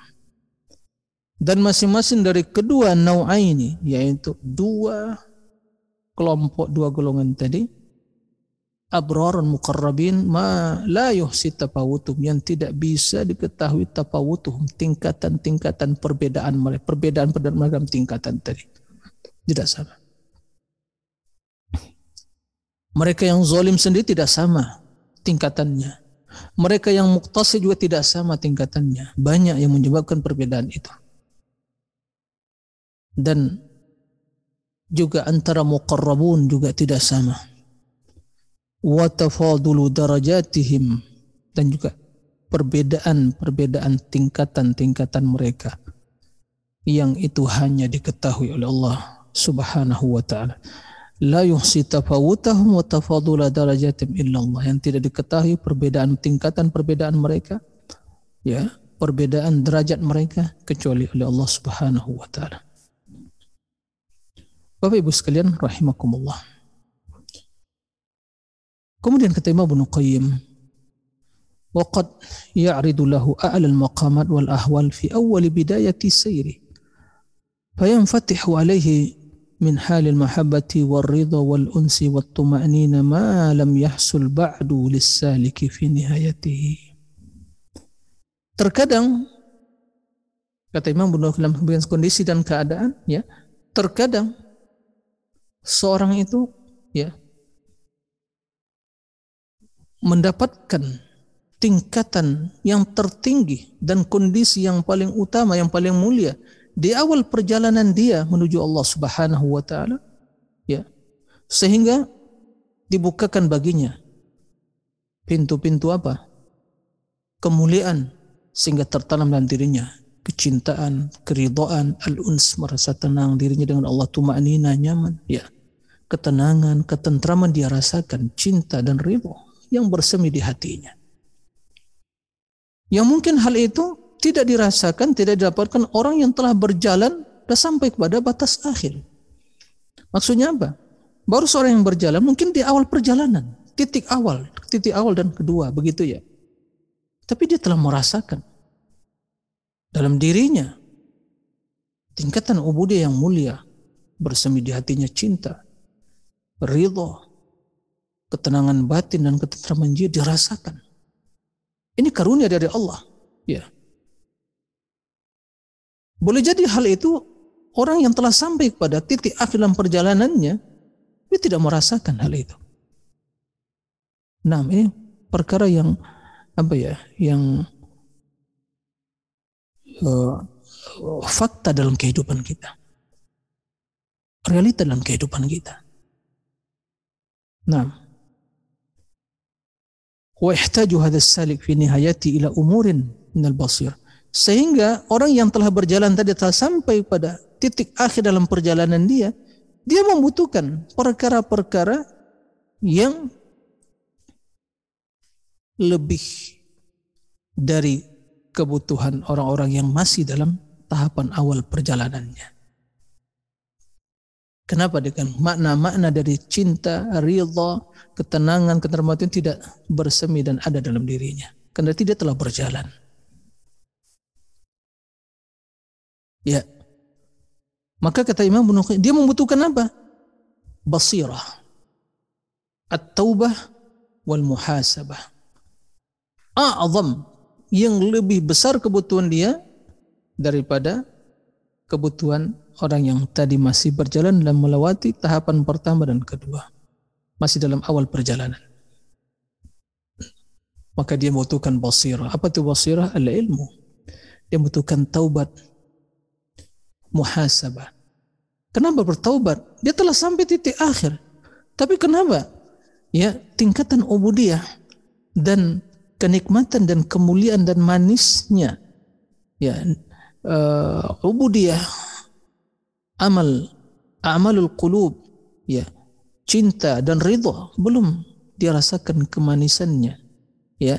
Dan masing-masing dari kedua naw'aini yaitu dua kelompok dua golongan tadi abrarun muqarrabin ma la yuhsi tafawutum yang tidak bisa diketahui tafawutuhum tingkatan-tingkatan perbedaan mereka perbedaan perbedaan tingkatan tadi Tidak sama. Mereka yang zalim sendiri tidak sama tingkatannya. Mereka yang muktasi juga tidak sama tingkatannya. Banyak yang menyebabkan perbedaan itu. Dan juga antara muqarrabun juga tidak sama. Darajatihim dan juga perbedaan-perbedaan tingkatan-tingkatan mereka yang itu hanya diketahui oleh Allah Subhanahu wa taala la yuhsi tafawutahum wa tafadula yang tidak diketahui perbedaan tingkatan perbedaan mereka ya perbedaan derajat mereka kecuali oleh Allah Subhanahu wa taala. Bapak Ibu sekalian rahimakumullah. Kemudian kata Imam Ibnu Qayyim وقد يعرض له أعلى المقامات والأهوال في أول بداية سيره فينفتح عليه min halil mahabbati wal ridha wal unsi wat tuma'nina ma lam yahsul ba'du lis-saliki fi nihayatihi. Terkadang kata Imam Ibnu dalam kondisi dan keadaan ya, terkadang seorang itu ya mendapatkan tingkatan yang tertinggi dan kondisi yang paling utama yang paling mulia di awal perjalanan dia menuju Allah Subhanahu wa taala. Ya. Sehingga dibukakan baginya pintu-pintu apa? Kemuliaan sehingga tertanam dalam dirinya. Kecintaan, keridhaan, al-uns merasa tenang dirinya dengan Allah tuma'nina nyaman. Ya. Ketenangan, ketentraman dia rasakan cinta dan ridho yang bersemi di hatinya yang mungkin hal itu tidak dirasakan, tidak didapatkan orang yang telah berjalan dan sampai kepada batas akhir. Maksudnya apa? Baru seorang yang berjalan mungkin di awal perjalanan, titik awal, titik awal dan kedua, begitu ya. Tapi dia telah merasakan dalam dirinya tingkatan ubudiyah yang mulia bersemi di hatinya cinta, ridho, ketenangan batin dan ketentraman jiwa dirasakan. Ini karunia dari Allah. Ya. Boleh jadi hal itu orang yang telah sampai pada titik akhir dalam perjalanannya, dia tidak merasakan hal itu. Nah, ini perkara yang apa ya, yang uh, fakta dalam kehidupan kita, realita dalam kehidupan kita. Nah, ويحتاج هذا السالك في نهايته إلى أمور من البصير sehingga orang yang telah berjalan tadi telah sampai pada titik akhir dalam perjalanan dia, dia membutuhkan perkara-perkara yang lebih dari kebutuhan orang-orang yang masih dalam tahapan awal perjalanannya. Kenapa dengan makna-makna dari cinta, ridha, ketenangan, ketentraman itu tidak bersemi dan ada dalam dirinya. Karena tidak telah berjalan. Ya. Maka kata Imam Ibnu dia membutuhkan apa? Basirah. At-taubah wal muhasabah. A'zam yang lebih besar kebutuhan dia daripada kebutuhan orang yang tadi masih berjalan dan melewati tahapan pertama dan kedua. Masih dalam awal perjalanan. Maka dia membutuhkan basirah. Apa itu basirah? Al-ilmu. Dia membutuhkan taubat muhasabah. Kenapa bertaubat? Dia telah sampai titik akhir. Tapi kenapa? Ya, tingkatan ubudiyah dan kenikmatan dan kemuliaan dan manisnya ya uh, ubudiyah amal amalul qulub ya cinta dan ridho belum dirasakan kemanisannya ya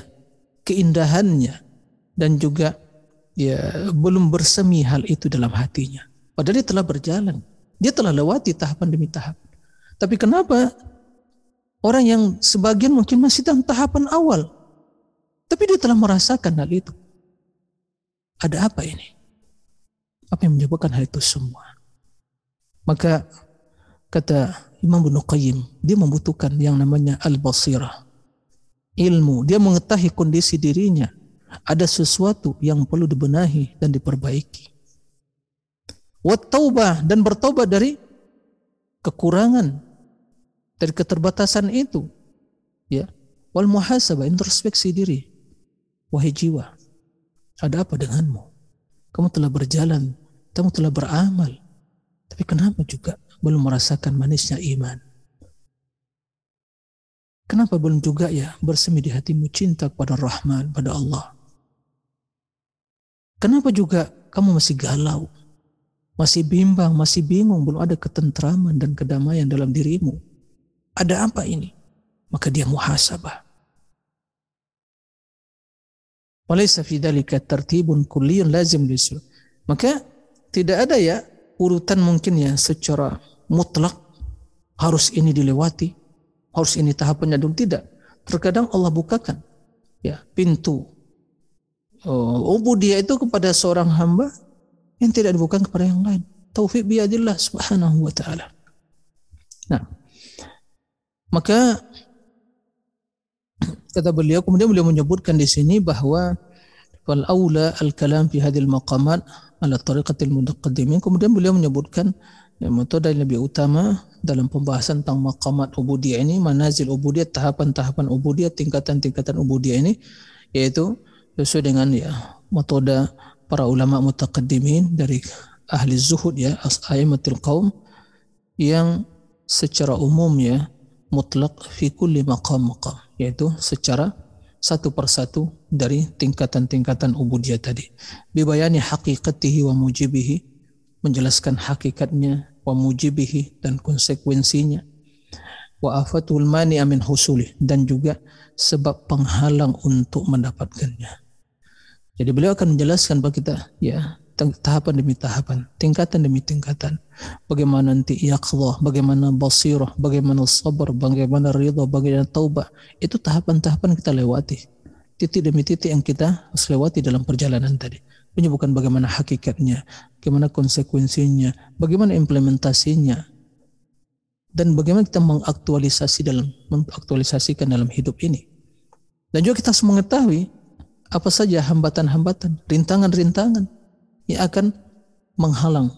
keindahannya dan juga ya belum bersemi hal itu dalam hatinya Padahal dia telah berjalan. Dia telah lewati tahapan demi tahap. Tapi kenapa orang yang sebagian mungkin masih dalam tahapan awal. Tapi dia telah merasakan hal itu. Ada apa ini? Apa yang menyebabkan hal itu semua? Maka kata Imam Ibnu Qayyim, dia membutuhkan yang namanya al-basirah. Ilmu, dia mengetahui kondisi dirinya. Ada sesuatu yang perlu dibenahi dan diperbaiki. Wat taubah dan bertobat dari kekurangan dari keterbatasan itu. Ya. Wal muhasabah introspeksi diri. Wahai jiwa ada apa denganmu? Kamu telah berjalan kamu telah beramal tapi kenapa juga belum merasakan manisnya iman kenapa belum juga ya bersemi di hatimu cinta kepada Rahman pada Allah kenapa juga kamu masih galau masih bimbang, masih bingung, belum ada ketentraman dan kedamaian dalam dirimu. Ada apa ini? Maka dia muhasabah. Walaysa fi tartibun kulliyun lazim lisul. Maka tidak ada ya urutan mungkin ya secara mutlak harus ini dilewati, harus ini tahapannya dulu tidak. Terkadang Allah bukakan ya pintu oh, ubudiyah itu kepada seorang hamba yang tidak dibuka kepada yang lain. Taufik biadillah subhanahu wa ta'ala. Nah, maka kata beliau kemudian beliau menyebutkan di sini bahwa wal aula al kalam fi hadil maqamat ala tariqatil mutaqaddimin kemudian beliau menyebutkan ya, metode yang lebih utama dalam pembahasan tentang maqamat ubudiyah ini manazil ubudiyah tahapan-tahapan ubudiyah tingkatan-tingkatan ubudiyah ini yaitu sesuai dengan ya metode para ulama mutaqaddimin dari ahli zuhud ya aimatul qaum yang secara umum ya mutlak fi kulli maqam maqam yaitu secara satu persatu dari tingkatan-tingkatan ubudiyah tadi. Bibayani haqiqatihi wa mujibihi menjelaskan hakikatnya wa mujibihi dan konsekuensinya. Wa afatul mani amin husuli dan juga sebab penghalang untuk mendapatkannya. Jadi beliau akan menjelaskan bagi kita ya tahapan demi tahapan, tingkatan demi tingkatan. Bagaimana nanti yaqdah, bagaimana basirah, bagaimana sabar, bagaimana ridha, bagaimana taubah. Itu tahapan-tahapan kita lewati. Titik demi titik yang kita harus lewati dalam perjalanan tadi. Menyebutkan bagaimana hakikatnya, bagaimana konsekuensinya, bagaimana implementasinya, dan bagaimana kita mengaktualisasi dalam mengaktualisasikan dalam hidup ini. Dan juga kita harus mengetahui apa saja hambatan-hambatan, rintangan-rintangan yang akan menghalang,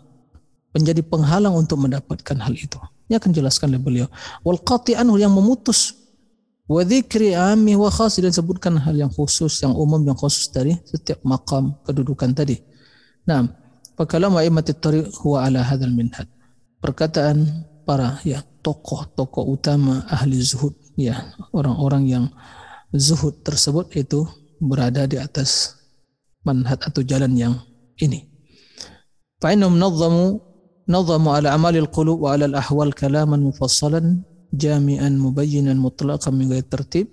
menjadi penghalang untuk mendapatkan hal itu. Ini akan jelaskan oleh beliau. Wal qati'an yang memutus wa dzikri ammi wa khas dan sebutkan hal yang khusus, yang umum, yang khusus dari setiap makam kedudukan tadi. Nah, fakalam a'immatit tariq huwa ala hadzal minhaj. Perkataan para ya tokoh-tokoh utama ahli zuhud ya orang-orang yang zuhud tersebut itu berada di atas manhat atau jalan yang ini. Fa'inhum nazzamu ala amalil qulub wa ala al-ahwal kalaman mufassalan jami'an mubayyinan mutlaqan min ghairi tertib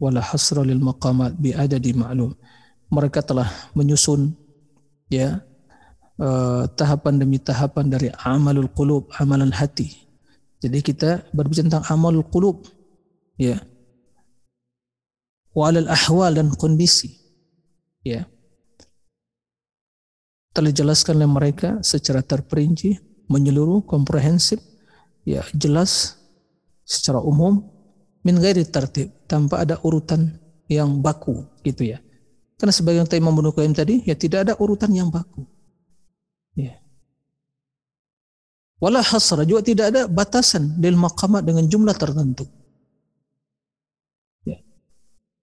wala hasra lil maqamat ma'lum. Mereka telah menyusun ya uh, tahapan demi tahapan dari amalul qulub, amalan hati. Jadi kita berbicara tentang amalul qulub ya walal ahwal dan kondisi ya telah dijelaskan oleh mereka secara terperinci menyeluruh komprehensif ya jelas secara umum min ghairi tertib tanpa ada urutan yang baku gitu ya. Karena sebagian tadi Imam tadi ya tidak ada urutan yang baku. Ya. Wala hasra juga tidak ada batasan lil maqamat dengan jumlah tertentu.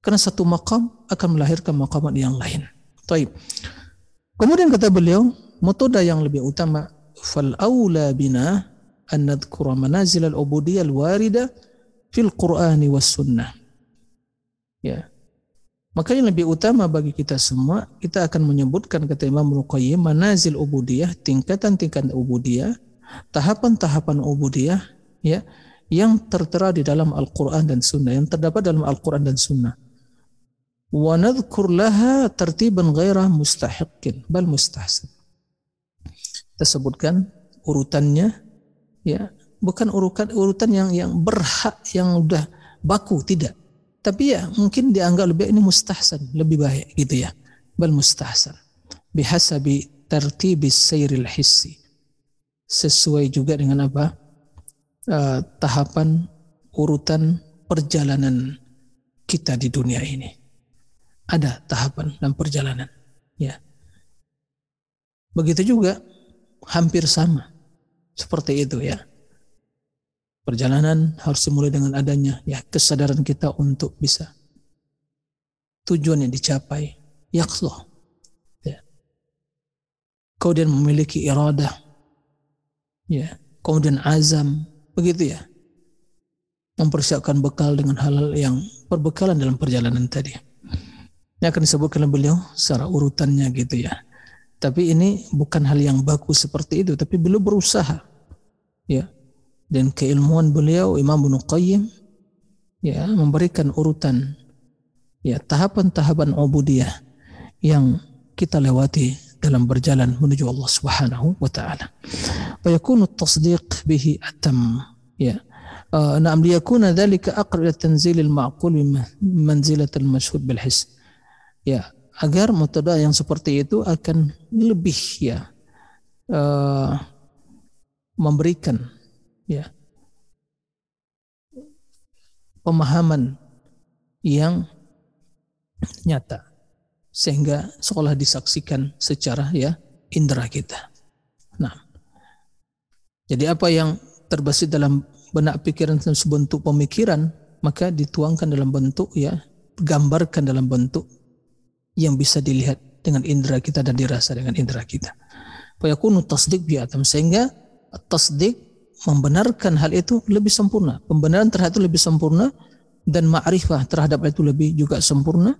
Karena satu makam akan melahirkan makamat yang lain. Taib. Kemudian kata beliau, metode yang lebih utama nadhkura manazil al ubudiyyah al warida fil Qur'an was sunnah. Ya. Maka yang lebih utama bagi kita semua, kita akan menyebutkan kata Imam Ruqayyim manazil ubudiyah, tingkatan-tingkatan ubudiyah, tahapan-tahapan ubudiyah ya yang tertera di dalam Al-Qur'an dan Sunnah, yang terdapat dalam Al-Qur'an dan Sunnah wa nadhkur laha tertiban ghaira mustahiqin bal mustahsan. Kita sebutkan urutannya ya, bukan urutan urutan yang yang berhak yang udah baku tidak. Tapi ya mungkin dianggap lebih ini mustahsan, lebih baik gitu ya. Bal mustahsan. Bihasabi tertibis sayril hissi. Sesuai juga dengan apa? Uh, tahapan urutan perjalanan kita di dunia ini ada tahapan dan perjalanan. Ya. Begitu juga hampir sama seperti itu ya. Perjalanan harus dimulai dengan adanya ya kesadaran kita untuk bisa tujuan yang dicapai yaksloh. Ya. Kemudian memiliki iradah. Ya. Kemudian azam. Begitu ya. Mempersiapkan bekal dengan hal-hal yang perbekalan dalam perjalanan tadi. Ini akan disebutkan oleh beliau secara urutannya gitu ya. Tapi ini bukan hal yang baku seperti itu, tapi beliau berusaha. Ya, dan keilmuan beliau Imam Ibnu Qayyim ya memberikan urutan ya tahapan-tahapan ubudiyah yang kita lewati dalam berjalan menuju Allah Subhanahu wa taala. Wa yakunu at-tasdiq bihi atam ya. Uh, na'am liyakuna dhalika aqrab tanzil al-ma'qul manzilat al-mashhud bil his. Ya, agar metode yang seperti itu akan lebih ya uh, memberikan ya pemahaman yang nyata sehingga seolah disaksikan secara ya indera kita. Nah, jadi apa yang terbesit dalam benak pikiran sebentuk pemikiran maka dituangkan dalam bentuk ya gambarkan dalam bentuk yang bisa dilihat dengan indera kita dan dirasa dengan indera kita. Fayakunu tasdik biatam sehingga tasdik membenarkan hal itu lebih sempurna. Pembenaran terhadap itu lebih sempurna dan ma'rifah terhadap itu lebih juga sempurna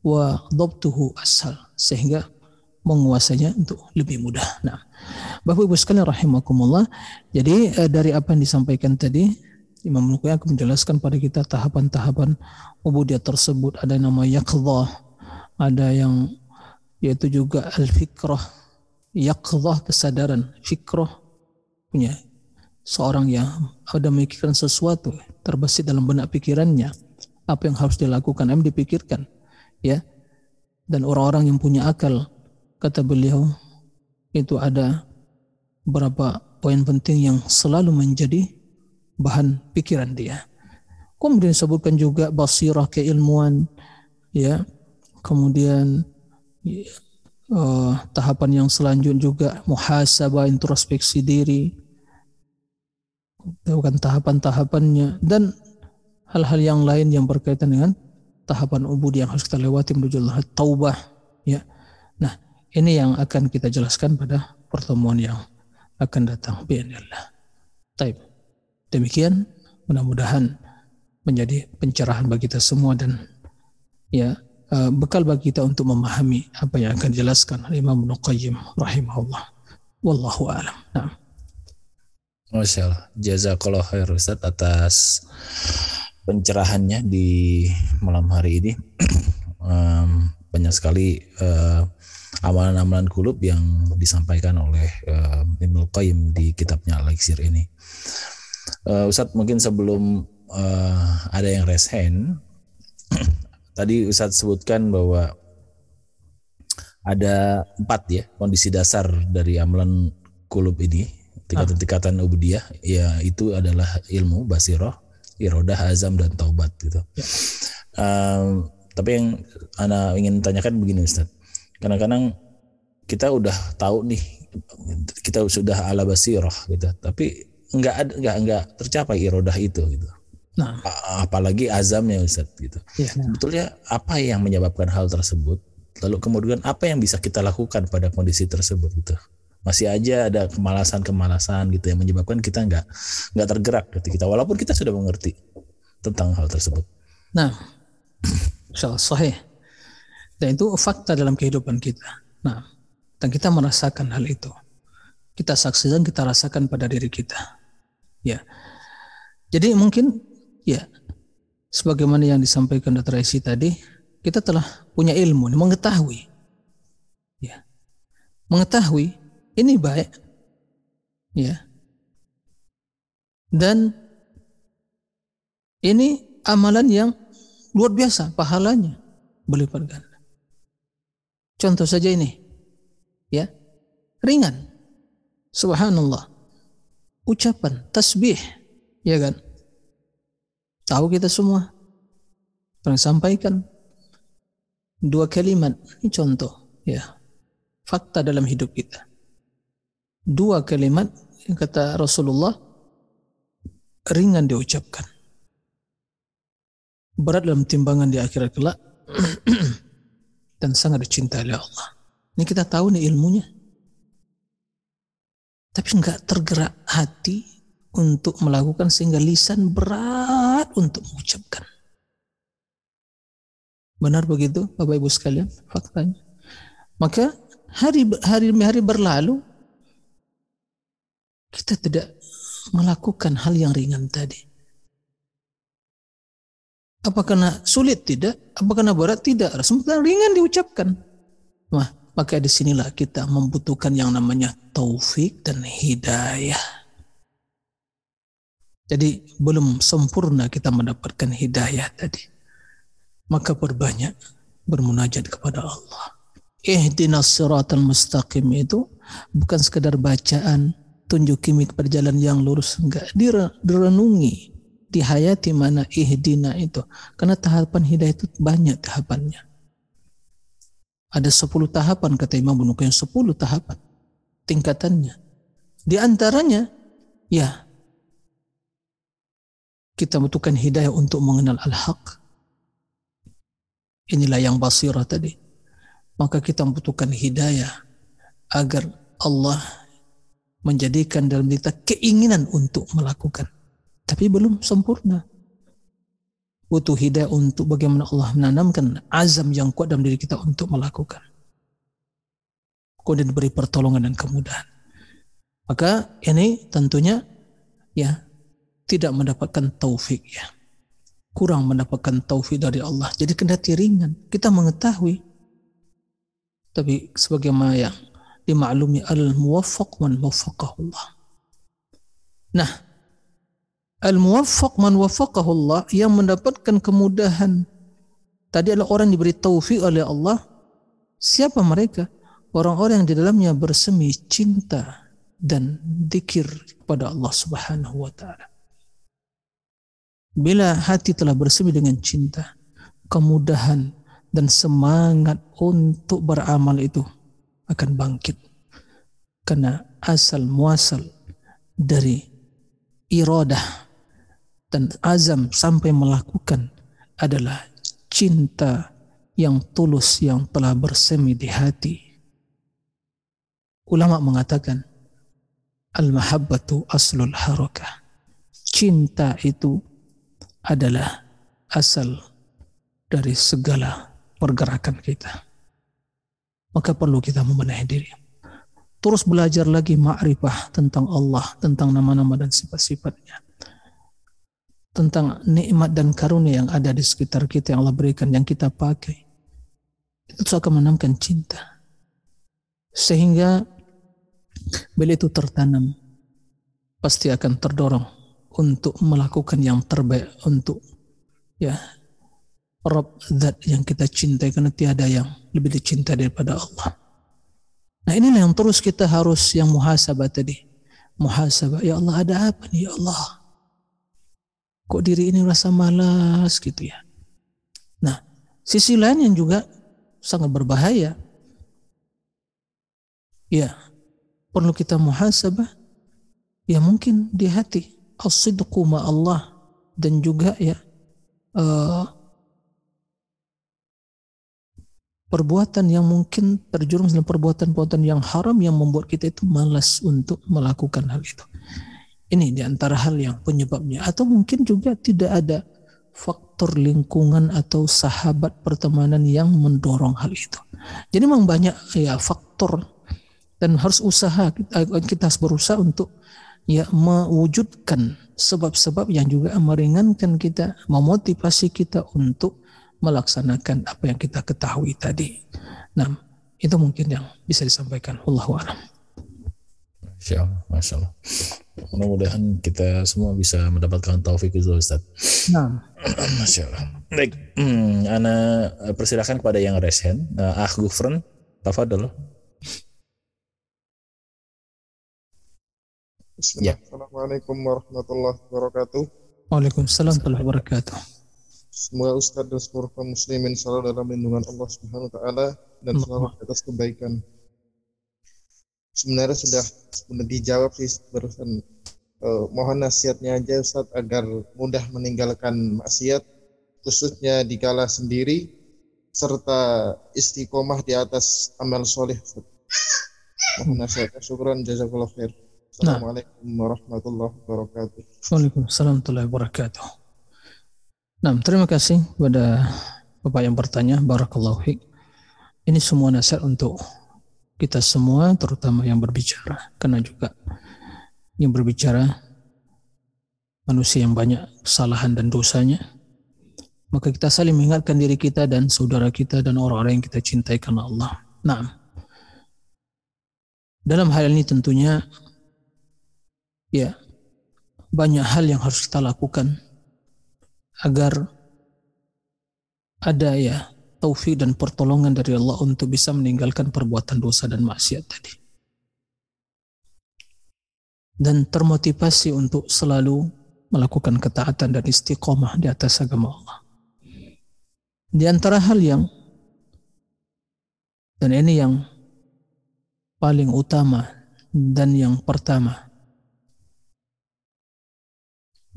wa dhabtuhu asal sehingga menguasainya untuk lebih mudah. Nah, Bapak Ibu sekalian rahimakumullah. Jadi eh, dari apa yang disampaikan tadi Imam Nuqayyim akan menjelaskan pada kita tahapan-tahapan ubudiyah tersebut ada nama yaqdhah, ada yang yaitu juga al-fikrah, yaqdhah kesadaran, fikrah punya seorang yang ada memikirkan sesuatu terbesit dalam benak pikirannya. Apa yang harus dilakukan? Yang dipikirkan ya. Dan orang-orang yang punya akal kata beliau itu ada beberapa poin penting yang selalu menjadi bahan pikiran dia. Kemudian disebutkan juga basirah keilmuan ya kemudian ya, uh, tahapan yang selanjutnya juga muhasabah introspeksi diri. Bukan tahapan-tahapannya. Dan hal-hal yang lain yang berkaitan dengan tahapan ubud yang harus kita lewati menuju Allah taubah ya. Nah ini yang akan kita jelaskan pada pertemuan yang akan datang biinillah Taib. demikian mudah-mudahan menjadi pencerahan bagi kita semua dan ya eh, bekal bagi kita untuk memahami apa yang akan dijelaskan Imam Nuqayyim rahimahullah wallahu alam nah. Masya Allah. Jazakallah khair Ustaz atas pencerahannya di malam hari ini. um, banyak sekali uh, amalan-amalan kulub yang disampaikan oleh uh, Ibnu Qayyim di kitabnya Al-Iksir ini. Uh, Ustadz mungkin sebelum uh, ada yang raise hand, tadi Ustadz sebutkan bahwa ada empat ya kondisi dasar dari amalan kulub ini tingkatan-tingkatan ubudiyah ya itu adalah ilmu basiroh irodah azam dan taubat gitu. Ya. um, tapi yang ana ingin tanyakan begini Ustaz kadang-kadang kita udah tahu nih kita sudah ala basiroh gitu tapi enggak ada enggak enggak tercapai irodah itu gitu nah apalagi azamnya Ustaz gitu ya, nah. sebetulnya apa yang menyebabkan hal tersebut lalu kemudian apa yang bisa kita lakukan pada kondisi tersebut gitu masih aja ada kemalasan-kemalasan gitu yang menyebabkan kita nggak nggak tergerak ketika kita walaupun kita sudah mengerti tentang hal tersebut. Nah, sahih. Dan itu fakta dalam kehidupan kita. Nah, dan kita merasakan hal itu. Kita saksikan, kita rasakan pada diri kita. Ya. Jadi mungkin ya sebagaimana yang disampaikan Dr. Aisy tadi, kita telah punya ilmu, mengetahui. Ya. Mengetahui ini baik. Ya. Dan ini amalan yang luar biasa pahalanya berlipat ganda. Contoh saja ini. Ya. Ringan. Subhanallah. Ucapan tasbih, ya kan? Tahu kita semua. Pernah sampaikan dua kalimat. Ini contoh, ya. Fakta dalam hidup kita dua kalimat yang kata Rasulullah ringan diucapkan. Berat dalam timbangan di akhirat kelak dan sangat dicintai oleh Allah. Ini kita tahu nih ilmunya. Tapi nggak tergerak hati untuk melakukan sehingga lisan berat untuk mengucapkan. Benar begitu Bapak Ibu sekalian faktanya. Maka hari hari hari berlalu kita tidak melakukan hal yang ringan tadi. Apa karena sulit? Tidak. Apa karena berat? Tidak. Sementara ringan diucapkan. Wah, maka di sinilah kita membutuhkan yang namanya taufik dan hidayah. Jadi belum sempurna kita mendapatkan hidayah tadi. Maka perbanyak bermunajat kepada Allah. Ihdinas siratal mustaqim itu bukan sekedar bacaan, tunjuki perjalanan yang lurus enggak direnungi dihayati mana ihdina itu. Karena tahapan hidayah itu banyak tahapannya. Ada 10 tahapan kata Imam Qayyim 10 tahapan tingkatannya. Di antaranya ya kita butuhkan hidayah untuk mengenal al-haq. Inilah yang basirah tadi. Maka kita membutuhkan hidayah agar Allah menjadikan dalam kita keinginan untuk melakukan tapi belum sempurna. Butuh hidayah untuk bagaimana Allah menanamkan azam yang kuat dalam diri kita untuk melakukan. Kemudian diberi pertolongan dan kemudahan. Maka ini tentunya ya tidak mendapatkan taufik ya. Kurang mendapatkan taufik dari Allah. Jadi kendati ringan. Kita mengetahui. Tapi sebagaimana yang dimaklumi al-muwaffaq man Allah. Nah, Al-muwaffaq man Allah yang mendapatkan kemudahan tadi adalah orang diberi taufik oleh Allah. Siapa mereka? Orang-orang yang di dalamnya bersemi cinta dan dikir kepada Allah Subhanahu wa taala. Bila hati telah bersemi dengan cinta, kemudahan dan semangat untuk beramal itu akan bangkit. Karena asal muasal dari iradah dan azam sampai melakukan adalah cinta yang tulus yang telah bersemi di hati. Ulama mengatakan al-mahabbatu aslul harakah. Cinta itu adalah asal dari segala pergerakan kita. Maka perlu kita membenahi diri. Terus belajar lagi ma'rifah tentang Allah, tentang nama-nama dan sifat-sifatnya. Tentang nikmat dan karunia yang ada di sekitar kita yang Allah berikan yang kita pakai. Itu akan menanamkan cinta. Sehingga bila itu tertanam. Pasti akan terdorong untuk melakukan yang terbaik untuk ya Rob zat yang kita cintai karena tiada yang lebih dicintai daripada Allah. Nah inilah yang terus kita harus yang muhasabah tadi. Muhasabah, ya Allah ada apa nih ya Allah? kok diri ini rasa malas gitu ya. Nah, sisi lain yang juga sangat berbahaya. Ya, perlu kita muhasabah. Ya mungkin di hati. As-sidqu Allah. Dan juga ya, uh, perbuatan yang mungkin terjerumus dalam perbuatan-perbuatan yang haram yang membuat kita itu malas untuk melakukan hal itu. Ini di antara hal yang penyebabnya. Atau mungkin juga tidak ada faktor lingkungan atau sahabat pertemanan yang mendorong hal itu. Jadi memang banyak ya faktor dan harus usaha kita harus berusaha untuk ya mewujudkan sebab-sebab yang juga meringankan kita, memotivasi kita untuk melaksanakan apa yang kita ketahui tadi. Nah, itu mungkin yang bisa disampaikan. Allahu a'lam. Masya Allah, Masya Allah. Mudah-mudahan kita semua bisa mendapatkan taufik itu Ustaz. Nah. Masya Allah. Baik, hmm, Ana persilahkan kepada yang resen. Uh, ah Gufran, tafadol. Ya. Assalamualaikum warahmatullahi wabarakatuh. Waalaikumsalam warahmatullahi wabarakatuh. Semoga Ustaz dan seluruh kaum muslimin selalu dalam lindungan Allah Subhanahu wa taala dan selalu atas kebaikan sebenarnya sudah sudah dijawab sih barusan eh, mohon nasihatnya aja Ustaz agar mudah meninggalkan maksiat khususnya dikala sendiri serta istiqomah di atas amal soleh. Mohon nasihatnya. Syukran jazakallah khair. Assalamualaikum warahmatullahi wabarakatuh. Waalaikumsalam warahmatullahi wabarakatuh. Nah, terima kasih kepada Bapak yang bertanya. Barakallahu fiik. Ini semua nasihat untuk kita semua, terutama yang berbicara. Karena juga yang berbicara manusia yang banyak kesalahan dan dosanya. Maka kita saling mengingatkan diri kita dan saudara kita dan orang-orang yang kita cintai karena Allah. Nah, dalam hal ini tentunya ya banyak hal yang harus kita lakukan agar ada ya taufik dan pertolongan dari Allah untuk bisa meninggalkan perbuatan dosa dan maksiat tadi. Dan termotivasi untuk selalu melakukan ketaatan dan istiqomah di atas agama Allah. Di antara hal yang dan ini yang paling utama dan yang pertama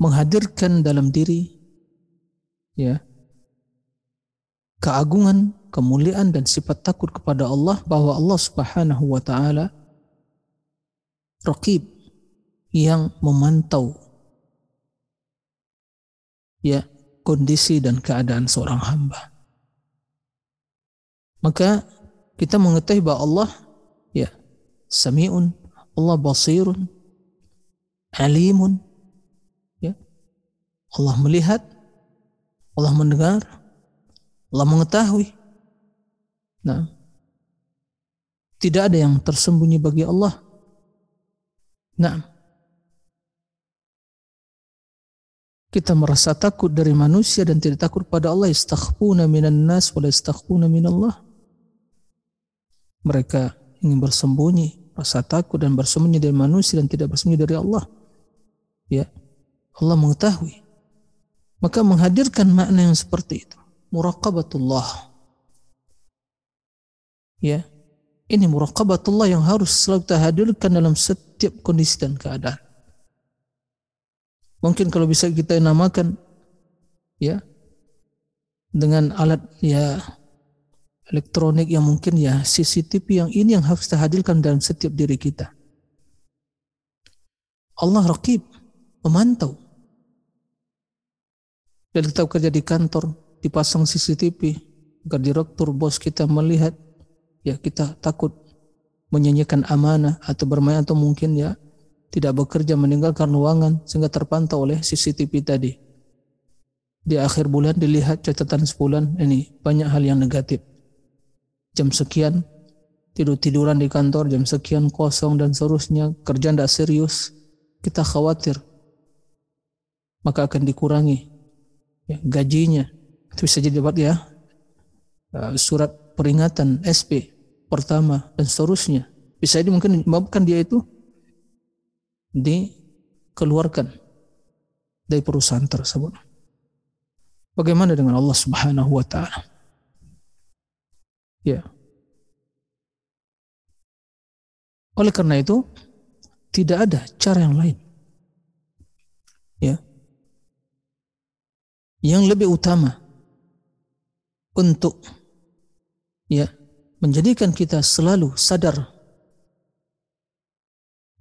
menghadirkan dalam diri ya keagungan, kemuliaan dan sifat takut kepada Allah bahwa Allah Subhanahu wa taala Raqib yang memantau ya kondisi dan keadaan seorang hamba. Maka kita mengetahui bahwa Allah ya Sami'un, Allah Basirun, Alimun. Allah melihat, Allah mendengar, Allah mengetahui. Nah, tidak ada yang tersembunyi bagi Allah. Nah, kita merasa takut dari manusia dan tidak takut pada Allah. Istaghfuna minan nas wa istaghfuna minallah. Mereka ingin bersembunyi, rasa takut dan bersembunyi dari manusia dan tidak bersembunyi dari Allah. Ya, Allah mengetahui. Maka menghadirkan makna yang seperti itu muraqabatullah. Ya. Ini muraqabatullah yang harus selalu kita hadirkan dalam setiap kondisi dan keadaan. Mungkin kalau bisa kita namakan ya dengan alat ya elektronik yang mungkin ya CCTV yang ini yang harus kita hadirkan dalam setiap diri kita. Allah rakib, memantau. Dan kita kerja di kantor, dipasang CCTV agar direktur bos kita melihat ya kita takut menyanyikan amanah atau bermain atau mungkin ya tidak bekerja meninggalkan ruangan sehingga terpantau oleh CCTV tadi. Di akhir bulan dilihat catatan sebulan ini banyak hal yang negatif. Jam sekian tidur-tiduran di kantor, jam sekian kosong dan seterusnya, kerja tidak serius, kita khawatir. Maka akan dikurangi ya, gajinya, itu bisa jadi dapat ya uh, surat peringatan SP pertama dan seterusnya. Bisa jadi mungkin menyebabkan dia itu dikeluarkan dari perusahaan tersebut. Bagaimana dengan Allah Subhanahu wa taala? Ya. Oleh karena itu tidak ada cara yang lain. Ya yang lebih utama untuk ya menjadikan kita selalu sadar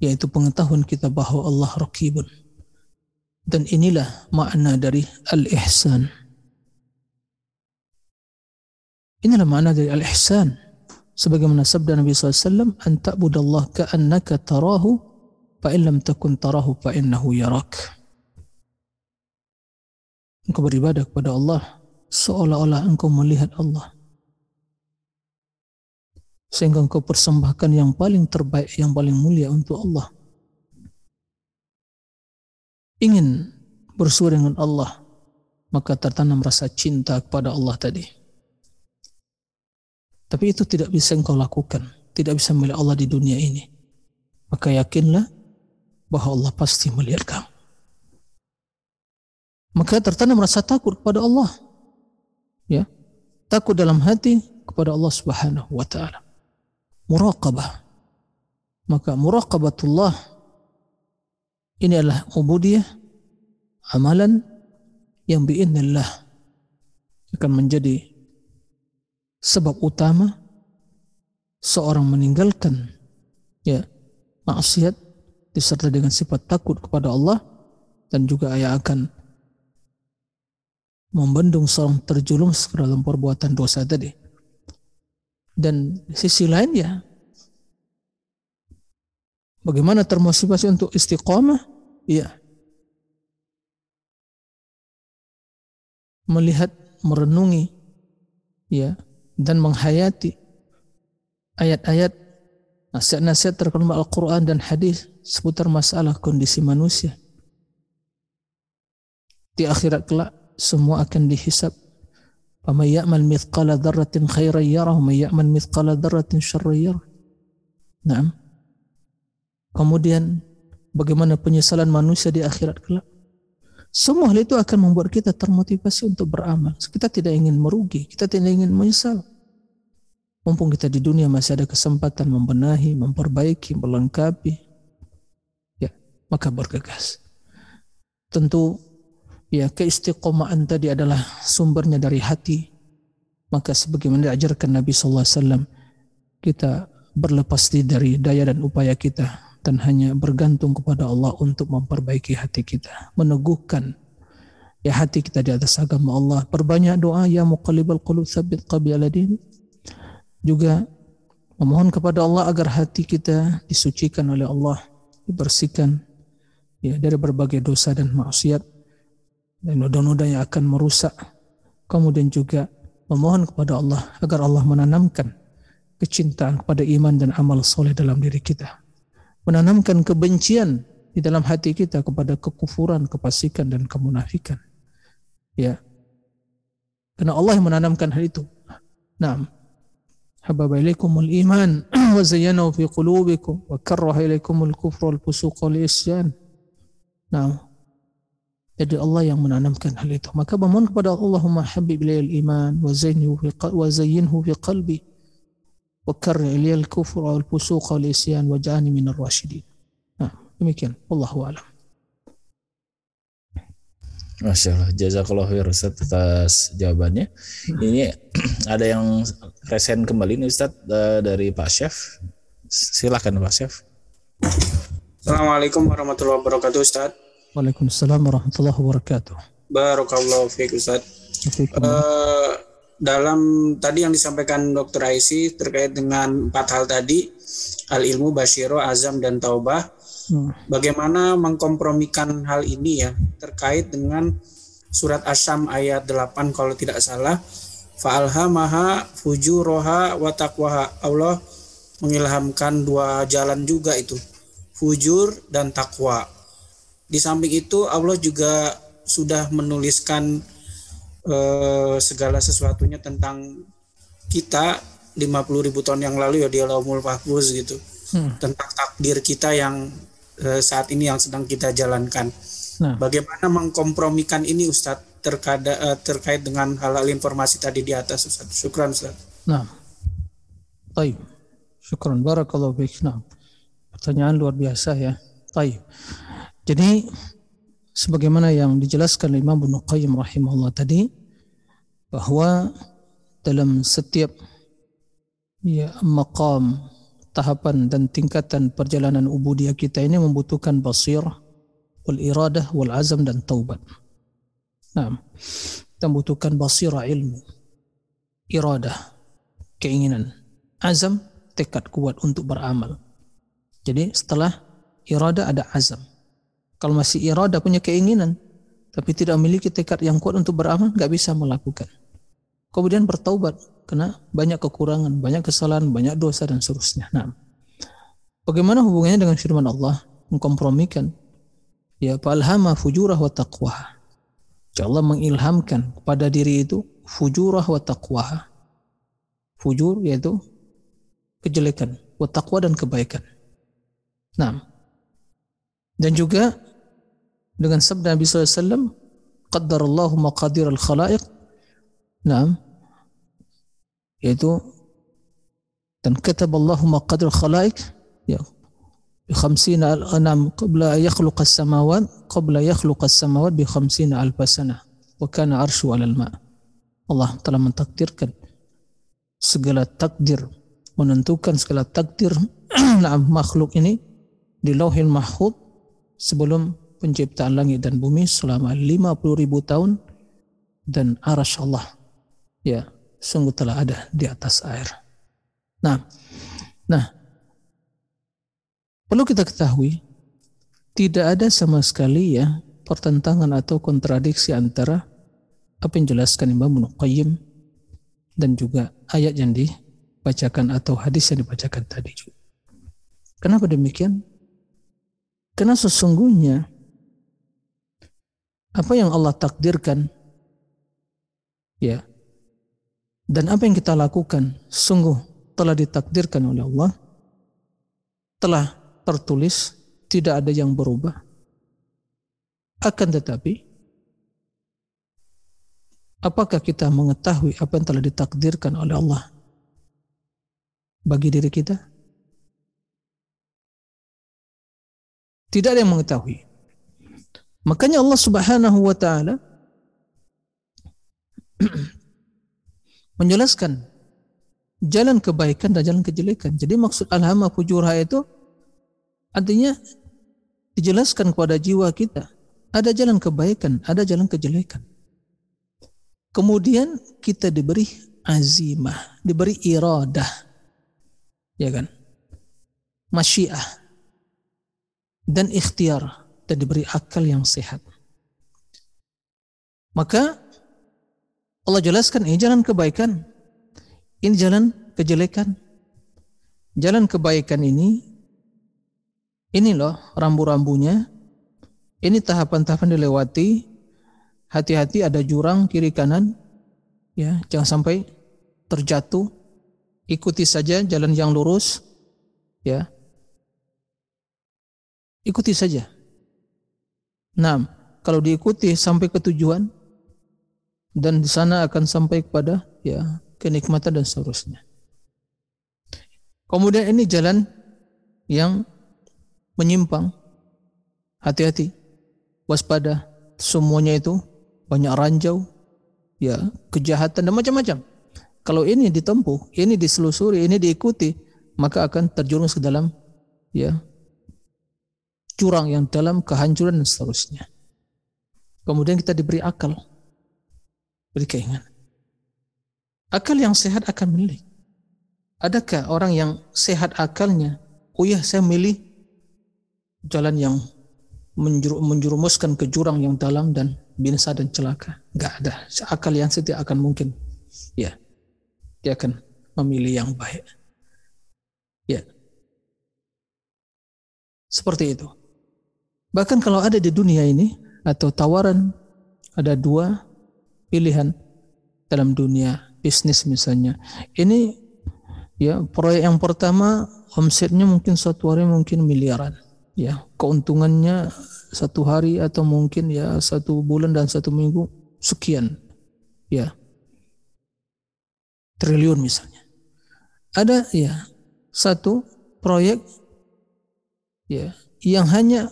yaitu pengetahuan kita bahwa Allah Raqibun. Dan inilah makna dari al-ihsan. Inilah makna dari al-ihsan. Sebagaimana sabda Nabi SAW an ta'budallah ka'annaka tarahu fa in lam takun tarahu fa innahu yarak engkau beribadah kepada Allah seolah-olah engkau melihat Allah. Sehingga engkau persembahkan yang paling terbaik, yang paling mulia untuk Allah. Ingin bersua dengan Allah, maka tertanam rasa cinta kepada Allah tadi. Tapi itu tidak bisa engkau lakukan, tidak bisa melihat Allah di dunia ini. Maka yakinlah bahwa Allah pasti melihat kamu. Maka tertanam rasa takut kepada Allah. Ya. Takut dalam hati kepada Allah Subhanahu wa taala. Muraqabah. Maka muraqabatullah Ini adalah ubudiyah amalan yang biiznillah akan menjadi sebab utama seorang meninggalkan ya maksiat disertai dengan sifat takut kepada Allah dan juga ia akan membendung seorang terjerumus ke dalam perbuatan dosa tadi. Dan sisi lain ya, bagaimana termotivasi untuk istiqomah? Ya, melihat, merenungi, ya, dan menghayati ayat-ayat nasihat-nasihat terkandung Al-Quran dan hadis seputar masalah kondisi manusia. Di akhirat kelak semua akan dihisap. Mithqala dzarratin khairan yarah, wa ya'mal mithqala dzarratin syarran yarah. Naam. Kemudian bagaimana penyesalan manusia di akhirat kelak? Semua hal itu akan membuat kita termotivasi untuk beramal. Kita tidak ingin merugi, kita tidak ingin menyesal. Mumpung kita di dunia masih ada kesempatan membenahi, memperbaiki, melengkapi, ya maka bergegas. Tentu ya keistiqomahan tadi adalah sumbernya dari hati. Maka sebagaimana diajarkan Nabi Sallallahu Alaihi Wasallam, kita berlepas diri dari daya dan upaya kita dan hanya bergantung kepada Allah untuk memperbaiki hati kita, meneguhkan ya hati kita di atas agama Allah. Perbanyak doa ya muqallibal qulub tsabbit qalbi. Juga memohon kepada Allah agar hati kita disucikan oleh Allah, dibersihkan ya dari berbagai dosa dan maksiat dan noda-noda yang akan merusak. Kemudian juga memohon kepada Allah agar Allah menanamkan kecintaan kepada iman dan amal soleh dalam diri kita menanamkan kebencian di dalam hati kita kepada kekufuran, kepasikan dan kemunafikan. Ya. Karena Allah yang menanamkan hal itu. Naam. Ilaikumul iman wa zayyanahu fi qulubikum wa karraha ilaikumul kufra wal fusuq wal isyan. Naam. Jadi Allah yang menanamkan hal itu. Maka bermohon kepada Allahumma habib ilayal iman wa zayyinhu fi, qal wa zayyinhu fi qalbi wa karri ilayal kufur wal fusuq wal isyan wa jani minar rasyidin. Nah, demikian. Wallahu a'lam. Masya Allah, jazakallah khair Ustaz atas jawabannya. Ini ada yang resen kembali nih Ustaz eh, dari Pak Chef. Silahkan Pak Chef. Assalamualaikum warahmatullahi wabarakatuh Ustaz. Waalaikumsalam warahmatullahi wabarakatuh. Barakallahu fiik Ustaz. Uh, dalam tadi yang disampaikan Dr. Aisi terkait dengan empat hal tadi, al ilmu, basyiro, azam dan taubah. Hmm. Bagaimana mengkompromikan hal ini ya terkait dengan surat Asyam ayat 8 kalau tidak salah. Fa'alhamaha fujuroha wa taqwaha. Allah mengilhamkan dua jalan juga itu. Fujur dan takwa. Di samping itu Allah juga sudah menuliskan eh, segala sesuatunya tentang kita 50 ribu tahun yang lalu ya di Laumul Mahfuz gitu hmm. tentang takdir kita yang eh, saat ini yang sedang kita jalankan. Nah. Bagaimana mengkompromikan ini Ustadz terkada, eh, terkait dengan hal-hal informasi tadi di atas Ustadz. Syukran Ustadz. Nah, baik. Syukran. Barakallahu fiik. Nah, pertanyaan luar biasa ya. Baik. Jadi sebagaimana yang dijelaskan Imam Ibnu Qayyim rahimahullah tadi bahwa dalam setiap ya maqam tahapan dan tingkatan perjalanan ubudiyah kita ini membutuhkan basirah wal iradah wal azam dan taubat. Nah, kita membutuhkan basirah ilmu, iradah, keinginan, azam, tekad kuat untuk beramal. Jadi setelah iradah ada azam. Kalau masih irada punya keinginan, tapi tidak memiliki tekad yang kuat untuk beramal, nggak bisa melakukan. Kemudian bertaubat, karena banyak kekurangan, banyak kesalahan, banyak dosa dan seterusnya. Nah, bagaimana hubungannya dengan firman Allah? Mengkompromikan. Ya, falhama fujurah wa taqwa. Allah mengilhamkan kepada diri itu fujurah wa taqwa. Fujur yaitu kejelekan, wa taqwa dan kebaikan. Nah, dan juga dengan sabda Nabi SAW qaddarallahu maqadir al-khalaiq nah yaitu dan kataballahu maqadir al-khalaiq ya. Bi khamsina al-anam qabla yakhluq as-samawat qabla yakhluq as-samawat bi khamsina alf sanah wa kana arsyu 'alal ma' Allah telah mentakdirkan segala takdir menentukan segala takdir makhluk ini di lauhil mahfud sebelum penciptaan langit dan bumi selama 50 ribu tahun dan arash Allah ya sungguh telah ada di atas air. Nah, nah perlu kita ketahui tidak ada sama sekali ya pertentangan atau kontradiksi antara apa yang jelaskan Imam Qayyim dan juga ayat yang dibacakan atau hadis yang dibacakan tadi. Kenapa demikian? Karena sesungguhnya apa yang Allah takdirkan? Ya. Dan apa yang kita lakukan? Sungguh telah ditakdirkan oleh Allah. Telah tertulis tidak ada yang berubah. Akan tetapi apakah kita mengetahui apa yang telah ditakdirkan oleh Allah bagi diri kita? Tidak ada yang mengetahui makanya Allah Subhanahu wa taala menjelaskan jalan kebaikan dan jalan kejelekan. Jadi maksud alhama fujurha itu artinya dijelaskan kepada jiwa kita. Ada jalan kebaikan, ada jalan kejelekan. Kemudian kita diberi azimah, diberi iradah. Ya kan? Masyiah. Dan ikhtiar. Dan diberi akal yang sehat. Maka Allah jelaskan ini jalan kebaikan, ini jalan kejelekan. Jalan kebaikan ini, ini loh rambu-rambunya, ini tahapan-tahapan dilewati, hati-hati ada jurang kiri kanan, ya jangan sampai terjatuh, ikuti saja jalan yang lurus, ya. Ikuti saja. Nah, kalau diikuti sampai ke tujuan, dan di sana akan sampai kepada ya kenikmatan dan seterusnya. Kemudian ini jalan yang menyimpang. Hati-hati, waspada. Semuanya itu banyak ranjau, ya kejahatan dan macam-macam. Kalau ini ditempuh, ini diselusuri, ini diikuti, maka akan terjerumus ke dalam ya curang yang dalam kehancuran dan seterusnya. Kemudian kita diberi akal beri keinginan. Akal yang sehat akan memilih. Adakah orang yang sehat akalnya, oh ya saya milih jalan yang menjur, menjurumuskan ke jurang yang dalam dan binasa dan celaka. Enggak ada. Akal yang sehat akan mungkin. Ya. Dia akan memilih yang baik. Ya. Seperti itu. Bahkan kalau ada di dunia ini atau tawaran ada dua pilihan dalam dunia bisnis misalnya. Ini ya proyek yang pertama omsetnya mungkin satu hari mungkin miliaran. Ya keuntungannya satu hari atau mungkin ya satu bulan dan satu minggu sekian. Ya triliun misalnya. Ada ya satu proyek ya yang hanya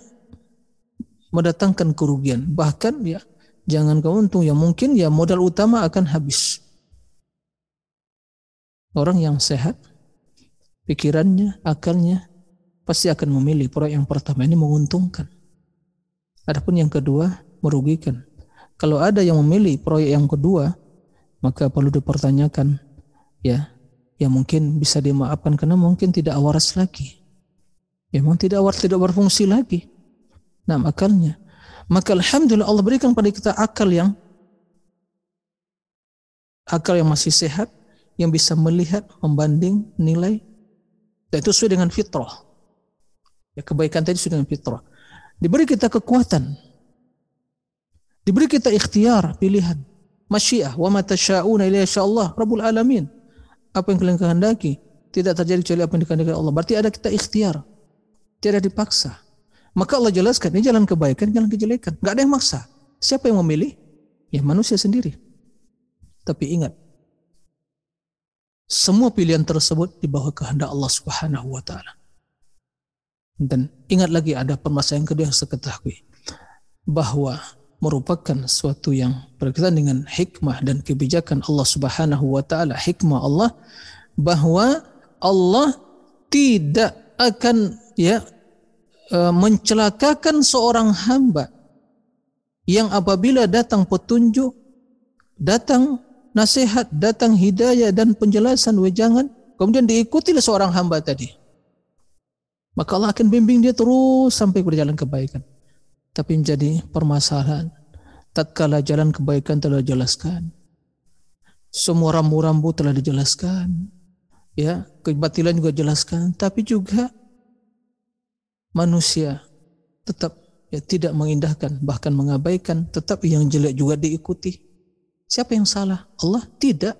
mendatangkan kerugian bahkan ya jangan kau untung ya mungkin ya modal utama akan habis. Orang yang sehat, pikirannya, akalnya pasti akan memilih proyek yang pertama ini menguntungkan. Adapun yang kedua merugikan. Kalau ada yang memilih proyek yang kedua, maka perlu dipertanyakan ya, ya mungkin bisa dimaafkan karena mungkin tidak waras lagi. Memang tidak waras, tidak berfungsi lagi. Nah, akalnya. Maka alhamdulillah Allah berikan pada kita akal yang akal yang masih sehat yang bisa melihat, membanding, nilai dan itu sesuai dengan fitrah. Ya kebaikan tadi sesuai dengan fitrah. Diberi kita kekuatan. Diberi kita ikhtiar, pilihan. Masyiah wa ma tasyauna illa Allah Rabbul alamin. Apa yang kalian kehendaki tidak terjadi kecuali apa yang dikehendaki Allah. Berarti ada kita ikhtiar. Tidak dipaksa. Maka Allah jelaskan ini jalan kebaikan, jalan kejelekan. Gak ada yang maksa. Siapa yang memilih? Ya manusia sendiri. Tapi ingat, semua pilihan tersebut di bawah kehendak Allah Subhanahu wa taala. Dan ingat lagi ada permasalahan kedua yang saya ketahui bahwa merupakan suatu yang berkaitan dengan hikmah dan kebijakan Allah Subhanahu wa taala, hikmah Allah bahwa Allah tidak akan ya mencelakakan seorang hamba yang apabila datang petunjuk, datang nasihat, datang hidayah dan penjelasan wejangan, kemudian diikuti oleh seorang hamba tadi. Maka Allah akan bimbing dia terus sampai berjalan kebaikan. Tapi menjadi permasalahan. Tatkala jalan kebaikan telah dijelaskan. Semua rambu-rambu telah dijelaskan. Ya, kebatilan juga dijelaskan. Tapi juga manusia tetap ya tidak mengindahkan bahkan mengabaikan tetap yang jelek juga diikuti. Siapa yang salah? Allah? Tidak.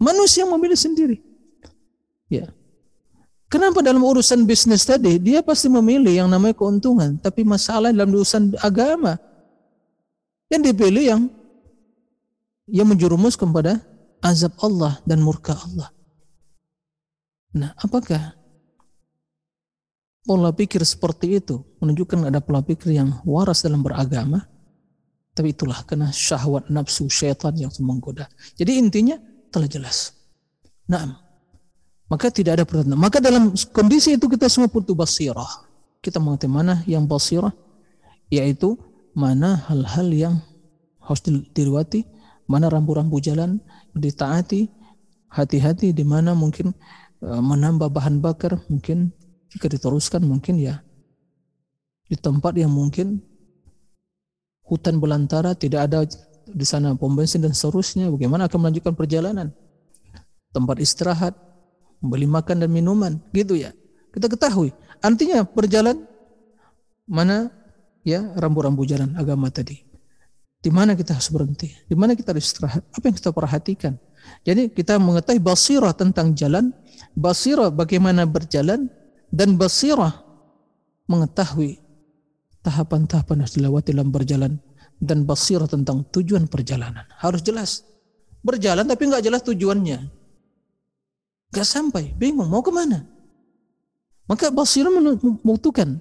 Manusia memilih sendiri. Ya. Kenapa dalam urusan bisnis tadi dia pasti memilih yang namanya keuntungan tapi masalah dalam urusan agama. Yang dipilih yang yang menjerumus kepada azab Allah dan murka Allah. Nah apakah pola pikir seperti itu menunjukkan ada pola pikir yang waras dalam beragama. Tapi itulah karena syahwat nafsu syaitan yang menggoda. Jadi intinya telah jelas. Nah, maka tidak ada pertanyaan. Maka dalam kondisi itu kita semua butuh basirah. Kita mengerti mana yang basirah, yaitu mana hal-hal yang harus diriwati, mana rambu-rambu jalan ditaati, hati-hati di mana mungkin eh, menambah bahan bakar, mungkin jika diteruskan mungkin ya di tempat yang mungkin hutan belantara tidak ada di sana pom bensin dan seterusnya bagaimana akan melanjutkan perjalanan? Tempat istirahat membeli makan dan minuman gitu ya. Kita ketahui artinya berjalan mana ya rambu-rambu jalan agama tadi. Di mana kita harus berhenti? Di mana kita harus istirahat? Apa yang kita perhatikan? Jadi kita mengetahui basirah tentang jalan basirah bagaimana berjalan dan basirah mengetahui tahapan-tahapan harus dilewati dalam berjalan dan basirah tentang tujuan perjalanan. Harus jelas. Berjalan tapi nggak jelas tujuannya. Nggak sampai. Bingung mau ke mana? Maka basirah membutuhkan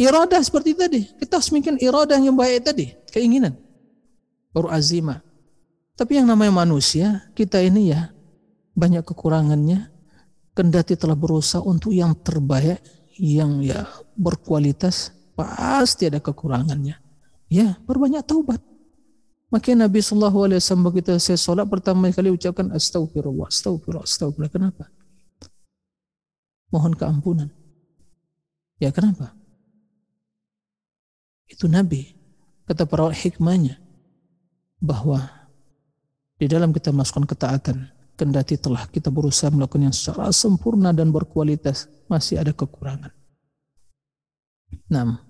iradah seperti tadi. Kita harus mikir iradah yang baik tadi. Keinginan. Baru azimah. Tapi yang namanya manusia kita ini ya banyak kekurangannya kendati telah berusaha untuk yang terbaik, yang ya berkualitas, pasti ada kekurangannya. Ya, berbanyak taubat. Maka Nabi Shallallahu Alaihi Wasallam begitu saya sholat pertama kali ucapkan astagfirullah, astagfirullah, astagfirullah. Kenapa? Mohon keampunan. Ya kenapa? Itu Nabi. Kata para hikmahnya bahwa di dalam kita melakukan ketaatan kendati telah kita berusaha melakukannya secara sempurna dan berkualitas, masih ada kekurangan. Nah,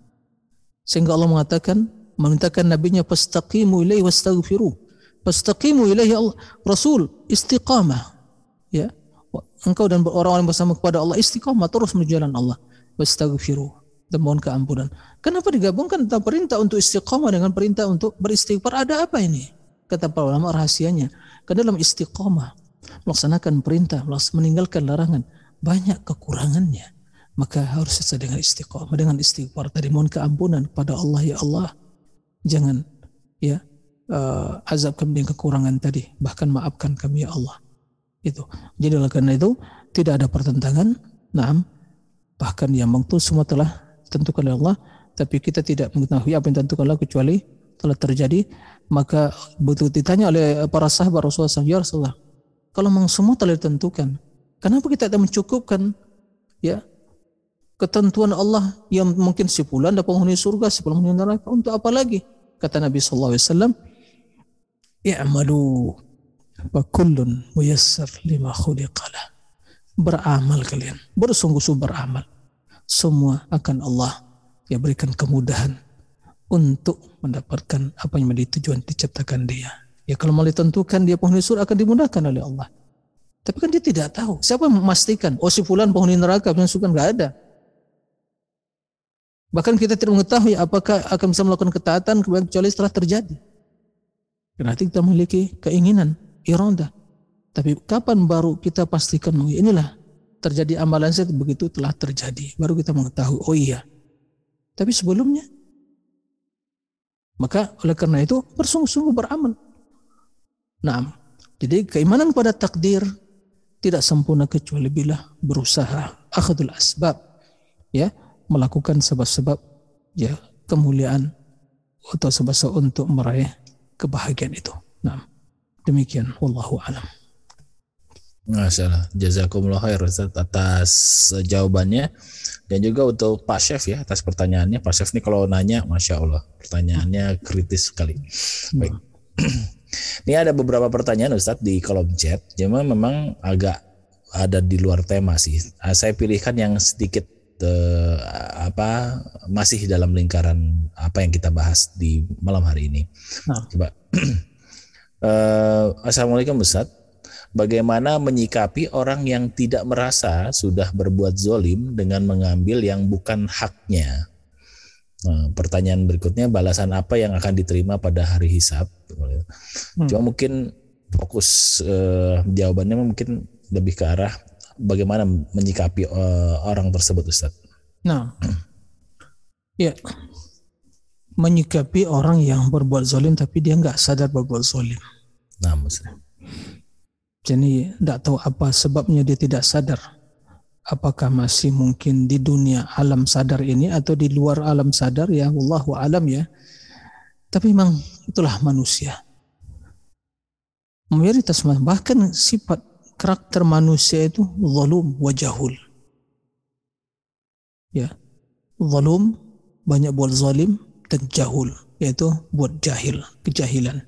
sehingga Allah mengatakan, memintakan nabinya fastaqimu ilaihi wastaghfiru. Fastaqimu ilaihi Allah, Rasul istiqamah. Ya. Engkau dan orang-orang bersama kepada Allah istiqamah terus menuju Allah. Wastaghfiru dan mohon keampunan. Kenapa digabungkan antara perintah untuk istiqamah dengan perintah untuk beristighfar? Ada apa ini? Kata para ulama rahasianya. Ke dalam istiqamah melaksanakan perintah, meninggalkan larangan, banyak kekurangannya. Maka harus sesuai dengan istiqomah, dengan istighfar tadi mohon keampunan pada Allah ya Allah. Jangan ya uh, azab kami dengan kekurangan tadi, bahkan maafkan kami ya Allah. Itu. Jadi oleh karena itu tidak ada pertentangan. Naam, bahkan yang mengtu semua telah tentukan oleh Allah, tapi kita tidak mengetahui apa yang tentukan Allah kecuali telah terjadi maka betul ditanya oleh para sahabat Rasulullah SAW, ya Rasulullah, kalau memang semua telah ditentukan, kenapa kita tidak mencukupkan ya ketentuan Allah yang mungkin sebulan dapat penghuni surga, sebulan penghuni neraka untuk apa lagi? Kata Nabi sallallahu alaihi wasallam, "I'malu wa kullun muyassar lima khuliqalah." Beramal kalian, bersungguh-sungguh beramal. Semua akan Allah ya berikan kemudahan untuk mendapatkan apa yang menjadi tujuan diciptakan dia. Ya kalau mau ditentukan dia penghuni surga akan dimudahkan oleh Allah. Tapi kan dia tidak tahu. Siapa yang memastikan? Oh si fulan penghuni neraka, penghuni surga nggak ada. Bahkan kita tidak mengetahui apakah akan bisa melakukan ketaatan kecuali setelah terjadi. Karena kita memiliki keinginan, iradah. Tapi kapan baru kita pastikan inilah terjadi amalan saya begitu telah terjadi. Baru kita mengetahui, oh iya. Tapi sebelumnya, maka oleh karena itu bersungguh-sungguh beramal. Nah, jadi keimanan pada takdir tidak sempurna kecuali bila berusaha akhadul asbab ya melakukan sebab-sebab ya kemuliaan atau sebab-sebab untuk meraih kebahagiaan itu. Nah, demikian wallahu alam. Masya Allah. Jazakumullah khair atas jawabannya dan juga untuk Pak Chef ya atas pertanyaannya. Pak Chef ini kalau nanya Masya Allah pertanyaannya kritis sekali. Baik. Ini ada beberapa pertanyaan Ustadz di kolom chat. Cuma memang agak ada di luar tema sih. Ah, saya pilihkan yang sedikit eh, apa masih dalam lingkaran apa yang kita bahas di malam hari ini. Nah. Coba. eh, Assalamualaikum Ustadz bagaimana menyikapi orang yang tidak merasa sudah berbuat zolim dengan mengambil yang bukan haknya. Nah, pertanyaan berikutnya, balasan apa yang akan diterima pada hari hisab? Hmm. Cuma mungkin fokus eh, jawabannya mungkin lebih ke arah bagaimana menyikapi eh, orang tersebut, Ustaz. Nah, ya menyikapi orang yang berbuat zolim tapi dia nggak sadar berbuat zolim. Nah, Ustaz. Jadi tidak tahu apa sebabnya dia tidak sadar. Apakah masih mungkin di dunia alam sadar ini atau di luar alam sadar ya Allah alam ya. Tapi memang itulah manusia. Mayoritas bahkan sifat karakter manusia itu zalum wa jahul. Ya. Zalum banyak buat zalim dan jahul yaitu buat jahil, kejahilan.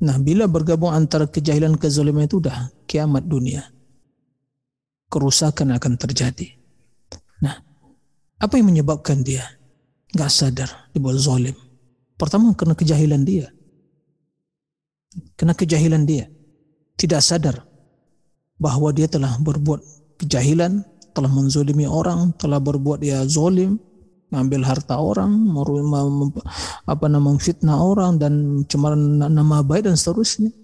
Nah, bila bergabung antara kejahilan kezaliman itu udah kiamat dunia. Kerusakan akan terjadi. Nah, apa yang menyebabkan dia nggak sadar dibuat zalim? Pertama karena kejahilan dia. Karena kejahilan dia. Tidak sadar bahwa dia telah berbuat kejahilan, telah menzolimi orang, telah berbuat dia zolim, ngambil harta orang, apa nama fitnah orang dan cemaran nama baik dan seterusnya.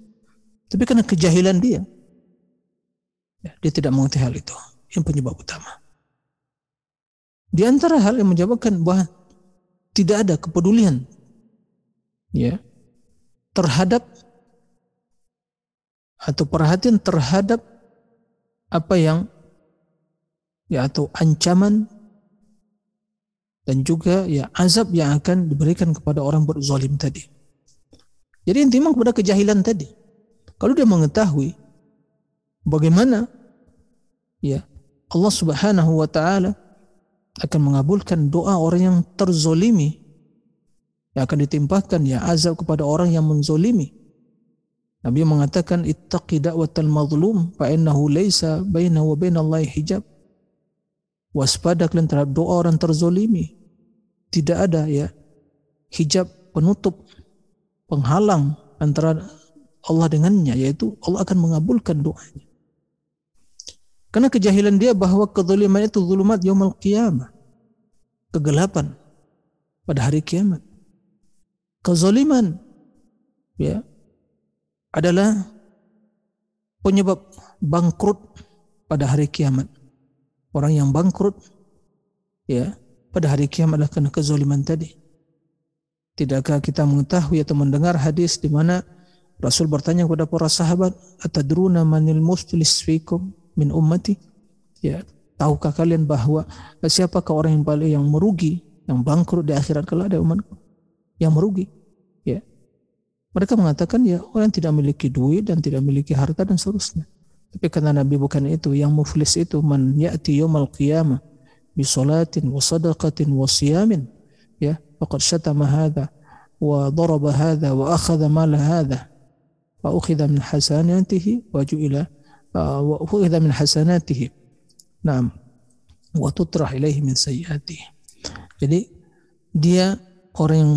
Tapi karena kejahilan dia, ya, dia tidak mengerti hal itu. Yang penyebab utama. Di antara hal yang menyebabkan bahwa tidak ada kepedulian ya terhadap atau perhatian terhadap apa yang ya atau ancaman dan juga ya azab yang akan diberikan kepada orang berzalim tadi. Jadi intinya kepada kejahilan tadi. Kalau dia mengetahui bagaimana ya Allah Subhanahu wa taala akan mengabulkan doa orang yang terzolimi yang akan ditimpakan ya azab kepada orang yang menzolimi. Nabi mengatakan ittaqi da'watal mazlum fa innahu laisa bainahu wa bainallahi hijab. Waspada kalian terhadap doa orang terzolimi tidak ada ya hijab penutup penghalang antara Allah dengannya yaitu Allah akan mengabulkan doanya. Karena kejahilan dia bahwa kezaliman itu zulumat yaumul qiyamah. Kegelapan pada hari kiamat. Kezaliman ya adalah penyebab bangkrut pada hari kiamat. Orang yang bangkrut ya pada hari kiamat adalah karena kezaliman tadi. Tidakkah kita mengetahui atau mendengar hadis di mana Rasul bertanya kepada para sahabat, "Atadruna manil muflis fikum min ummati?" Ya, tahukah kalian bahwa siapakah orang yang paling yang merugi, yang bangkrut di akhirat kalau ada umatku? Yang merugi. Ya. Mereka mengatakan ya orang yang tidak memiliki duit dan tidak memiliki harta dan seterusnya. Tapi karena Nabi bukan itu, yang muflis itu man ya'ti yaumal qiyamah bisolatin wa sadaqatin wa siyamin ya faqad syatama hadha wa daraba hadha wa akhadha mala hadha fa ukhidha min hasanatihi wa ju'ila wa ukhidha min hasanatihi na'am wa tutrah ilaihi min sayyiatihi jadi dia orang yang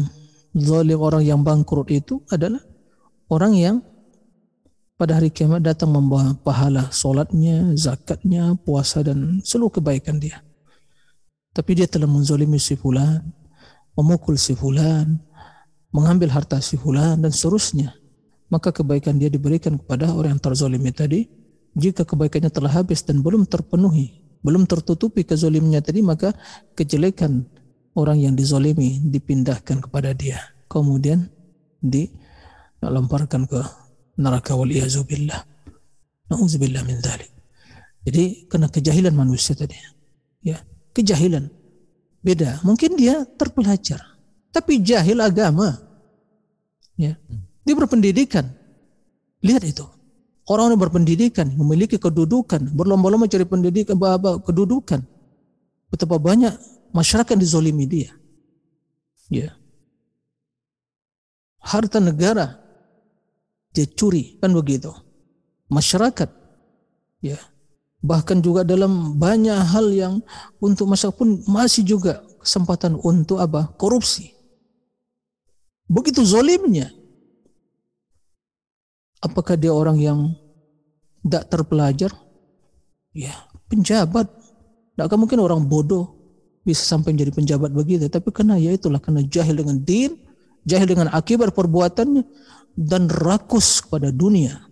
zalim orang yang bangkrut itu adalah orang yang pada hari kiamat datang membawa pahala solatnya, zakatnya, puasa dan seluruh kebaikan dia tapi dia telah menzolimi si fulan, memukul si fulan, mengambil harta si fulan dan seterusnya. Maka kebaikan dia diberikan kepada orang yang terzolimi tadi jika kebaikannya telah habis dan belum terpenuhi, belum tertutupi kezolimnya tadi, maka kejelekan orang yang dizolimi dipindahkan kepada dia. Kemudian dilemparkan ke neraka wal billah. Nauzubillah min dzalik. Jadi karena kejahilan manusia tadi. Ya, kejahilan. Beda. Mungkin dia terpelajar, tapi jahil agama. Ya. Dia berpendidikan. Lihat itu. Orang yang berpendidikan, memiliki kedudukan, berlomba-lomba cari pendidikan, kedudukan. Betapa banyak masyarakat dizolimi dia. Ya. Harta negara dia curi, kan begitu. Masyarakat, ya. Bahkan juga dalam banyak hal yang untuk masyarakat pun masih juga kesempatan untuk apa? Korupsi. Begitu zolimnya. Apakah dia orang yang tidak terpelajar? Ya, penjabat. Tidak mungkin orang bodoh bisa sampai menjadi penjabat begitu. Tapi karena ya itulah karena jahil dengan din, jahil dengan akibat perbuatannya dan rakus kepada dunia.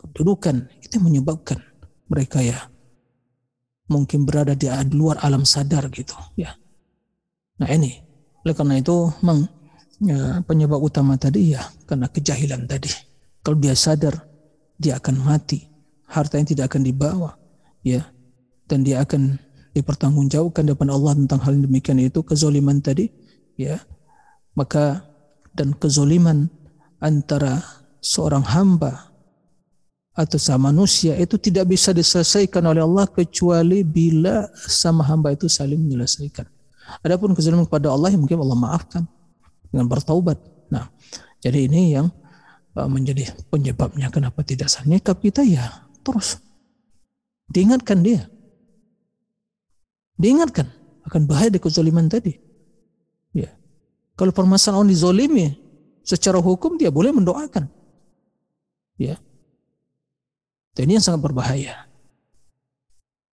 Kedudukan itu menyebabkan mereka ya mungkin berada di luar alam sadar gitu ya. Nah ini oleh karena itu memang ya, penyebab utama tadi ya karena kejahilan tadi. Kalau dia sadar, dia akan mati. Hartanya tidak akan dibawa. ya Dan dia akan dipertanggungjawabkan depan Allah tentang hal demikian itu kezoliman tadi ya maka dan kezoliman antara seorang hamba atau sama manusia itu tidak bisa diselesaikan oleh Allah kecuali bila sama hamba itu saling menyelesaikan. Adapun kezaliman kepada Allah yang mungkin Allah maafkan dengan bertaubat. Nah, jadi ini yang Uh, menjadi penyebabnya kenapa tidak nikah kita ya terus diingatkan dia diingatkan akan bahaya di kezaliman tadi. Ya. Kalau permasalahan orang dizolimi secara hukum dia boleh mendoakan. Ya. Dan ini yang sangat berbahaya.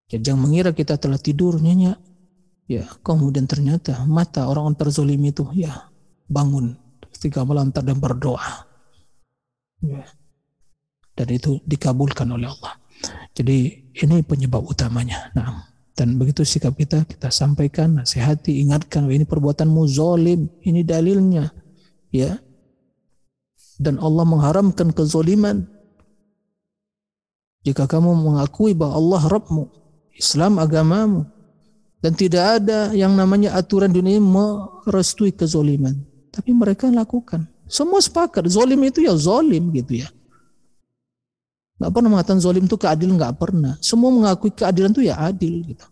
Ya, jangan mengira kita telah tidur nyenyak. Ya kemudian ternyata mata orang orang terzolimi itu ya bangun ketika melantar dan berdoa. Ya. Dan itu dikabulkan oleh Allah. Jadi ini penyebab utamanya. Nah, dan begitu sikap kita, kita sampaikan, nasihati, ingatkan, ini perbuatanmu zolim, ini dalilnya. Ya. Dan Allah mengharamkan kezoliman. Jika kamu mengakui bahwa Allah Rabbmu, Islam agamamu, dan tidak ada yang namanya aturan dunia merestui kezoliman. Tapi mereka lakukan. Semua sepakat, zolim itu ya zolim gitu ya. Gak pernah mengatakan zolim itu keadilan, gak pernah. Semua mengakui keadilan itu ya adil gitu.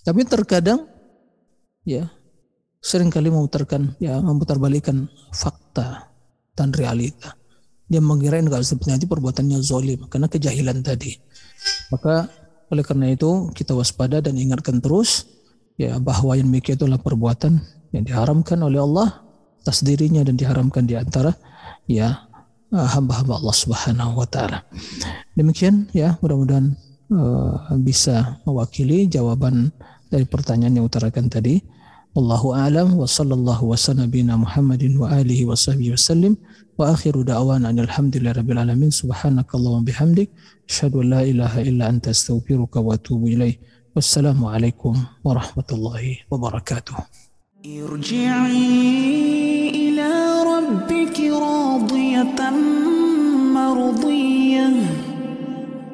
Tapi terkadang ya sering kali memutarkan ya memutarbalikkan fakta dan realita. Dia mengira enggak sebenarnya itu perbuatannya zolim karena kejahilan tadi. Maka oleh karena itu kita waspada dan ingatkan terus ya bahwa yang demikian itulah perbuatan yang diharamkan oleh Allah atas dirinya dan diharamkan di antara ya hamba-hamba Allah Subhanahu wa taala. Demikian ya, mudah-mudahan uh, bisa mewakili jawaban dari pertanyaan yang utarakan tadi. Allahu a'lam wa sallallahu wa nabiyina Muhammadin wa alihi wa sahbihi wasallim wa akhiru da'wana alhamdulillahi rabbil alamin subhanakallahumma bihamdik asyhadu an la ilaha illa anta astaghfiruka wa atubu ilaik. Wassalamu alaikum warahmatullahi wabarakatuh. ارجعي إلى ربك راضية مرضية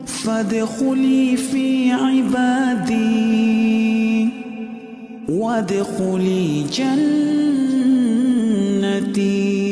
فادخلي في عبادي. وادخلي جنتي.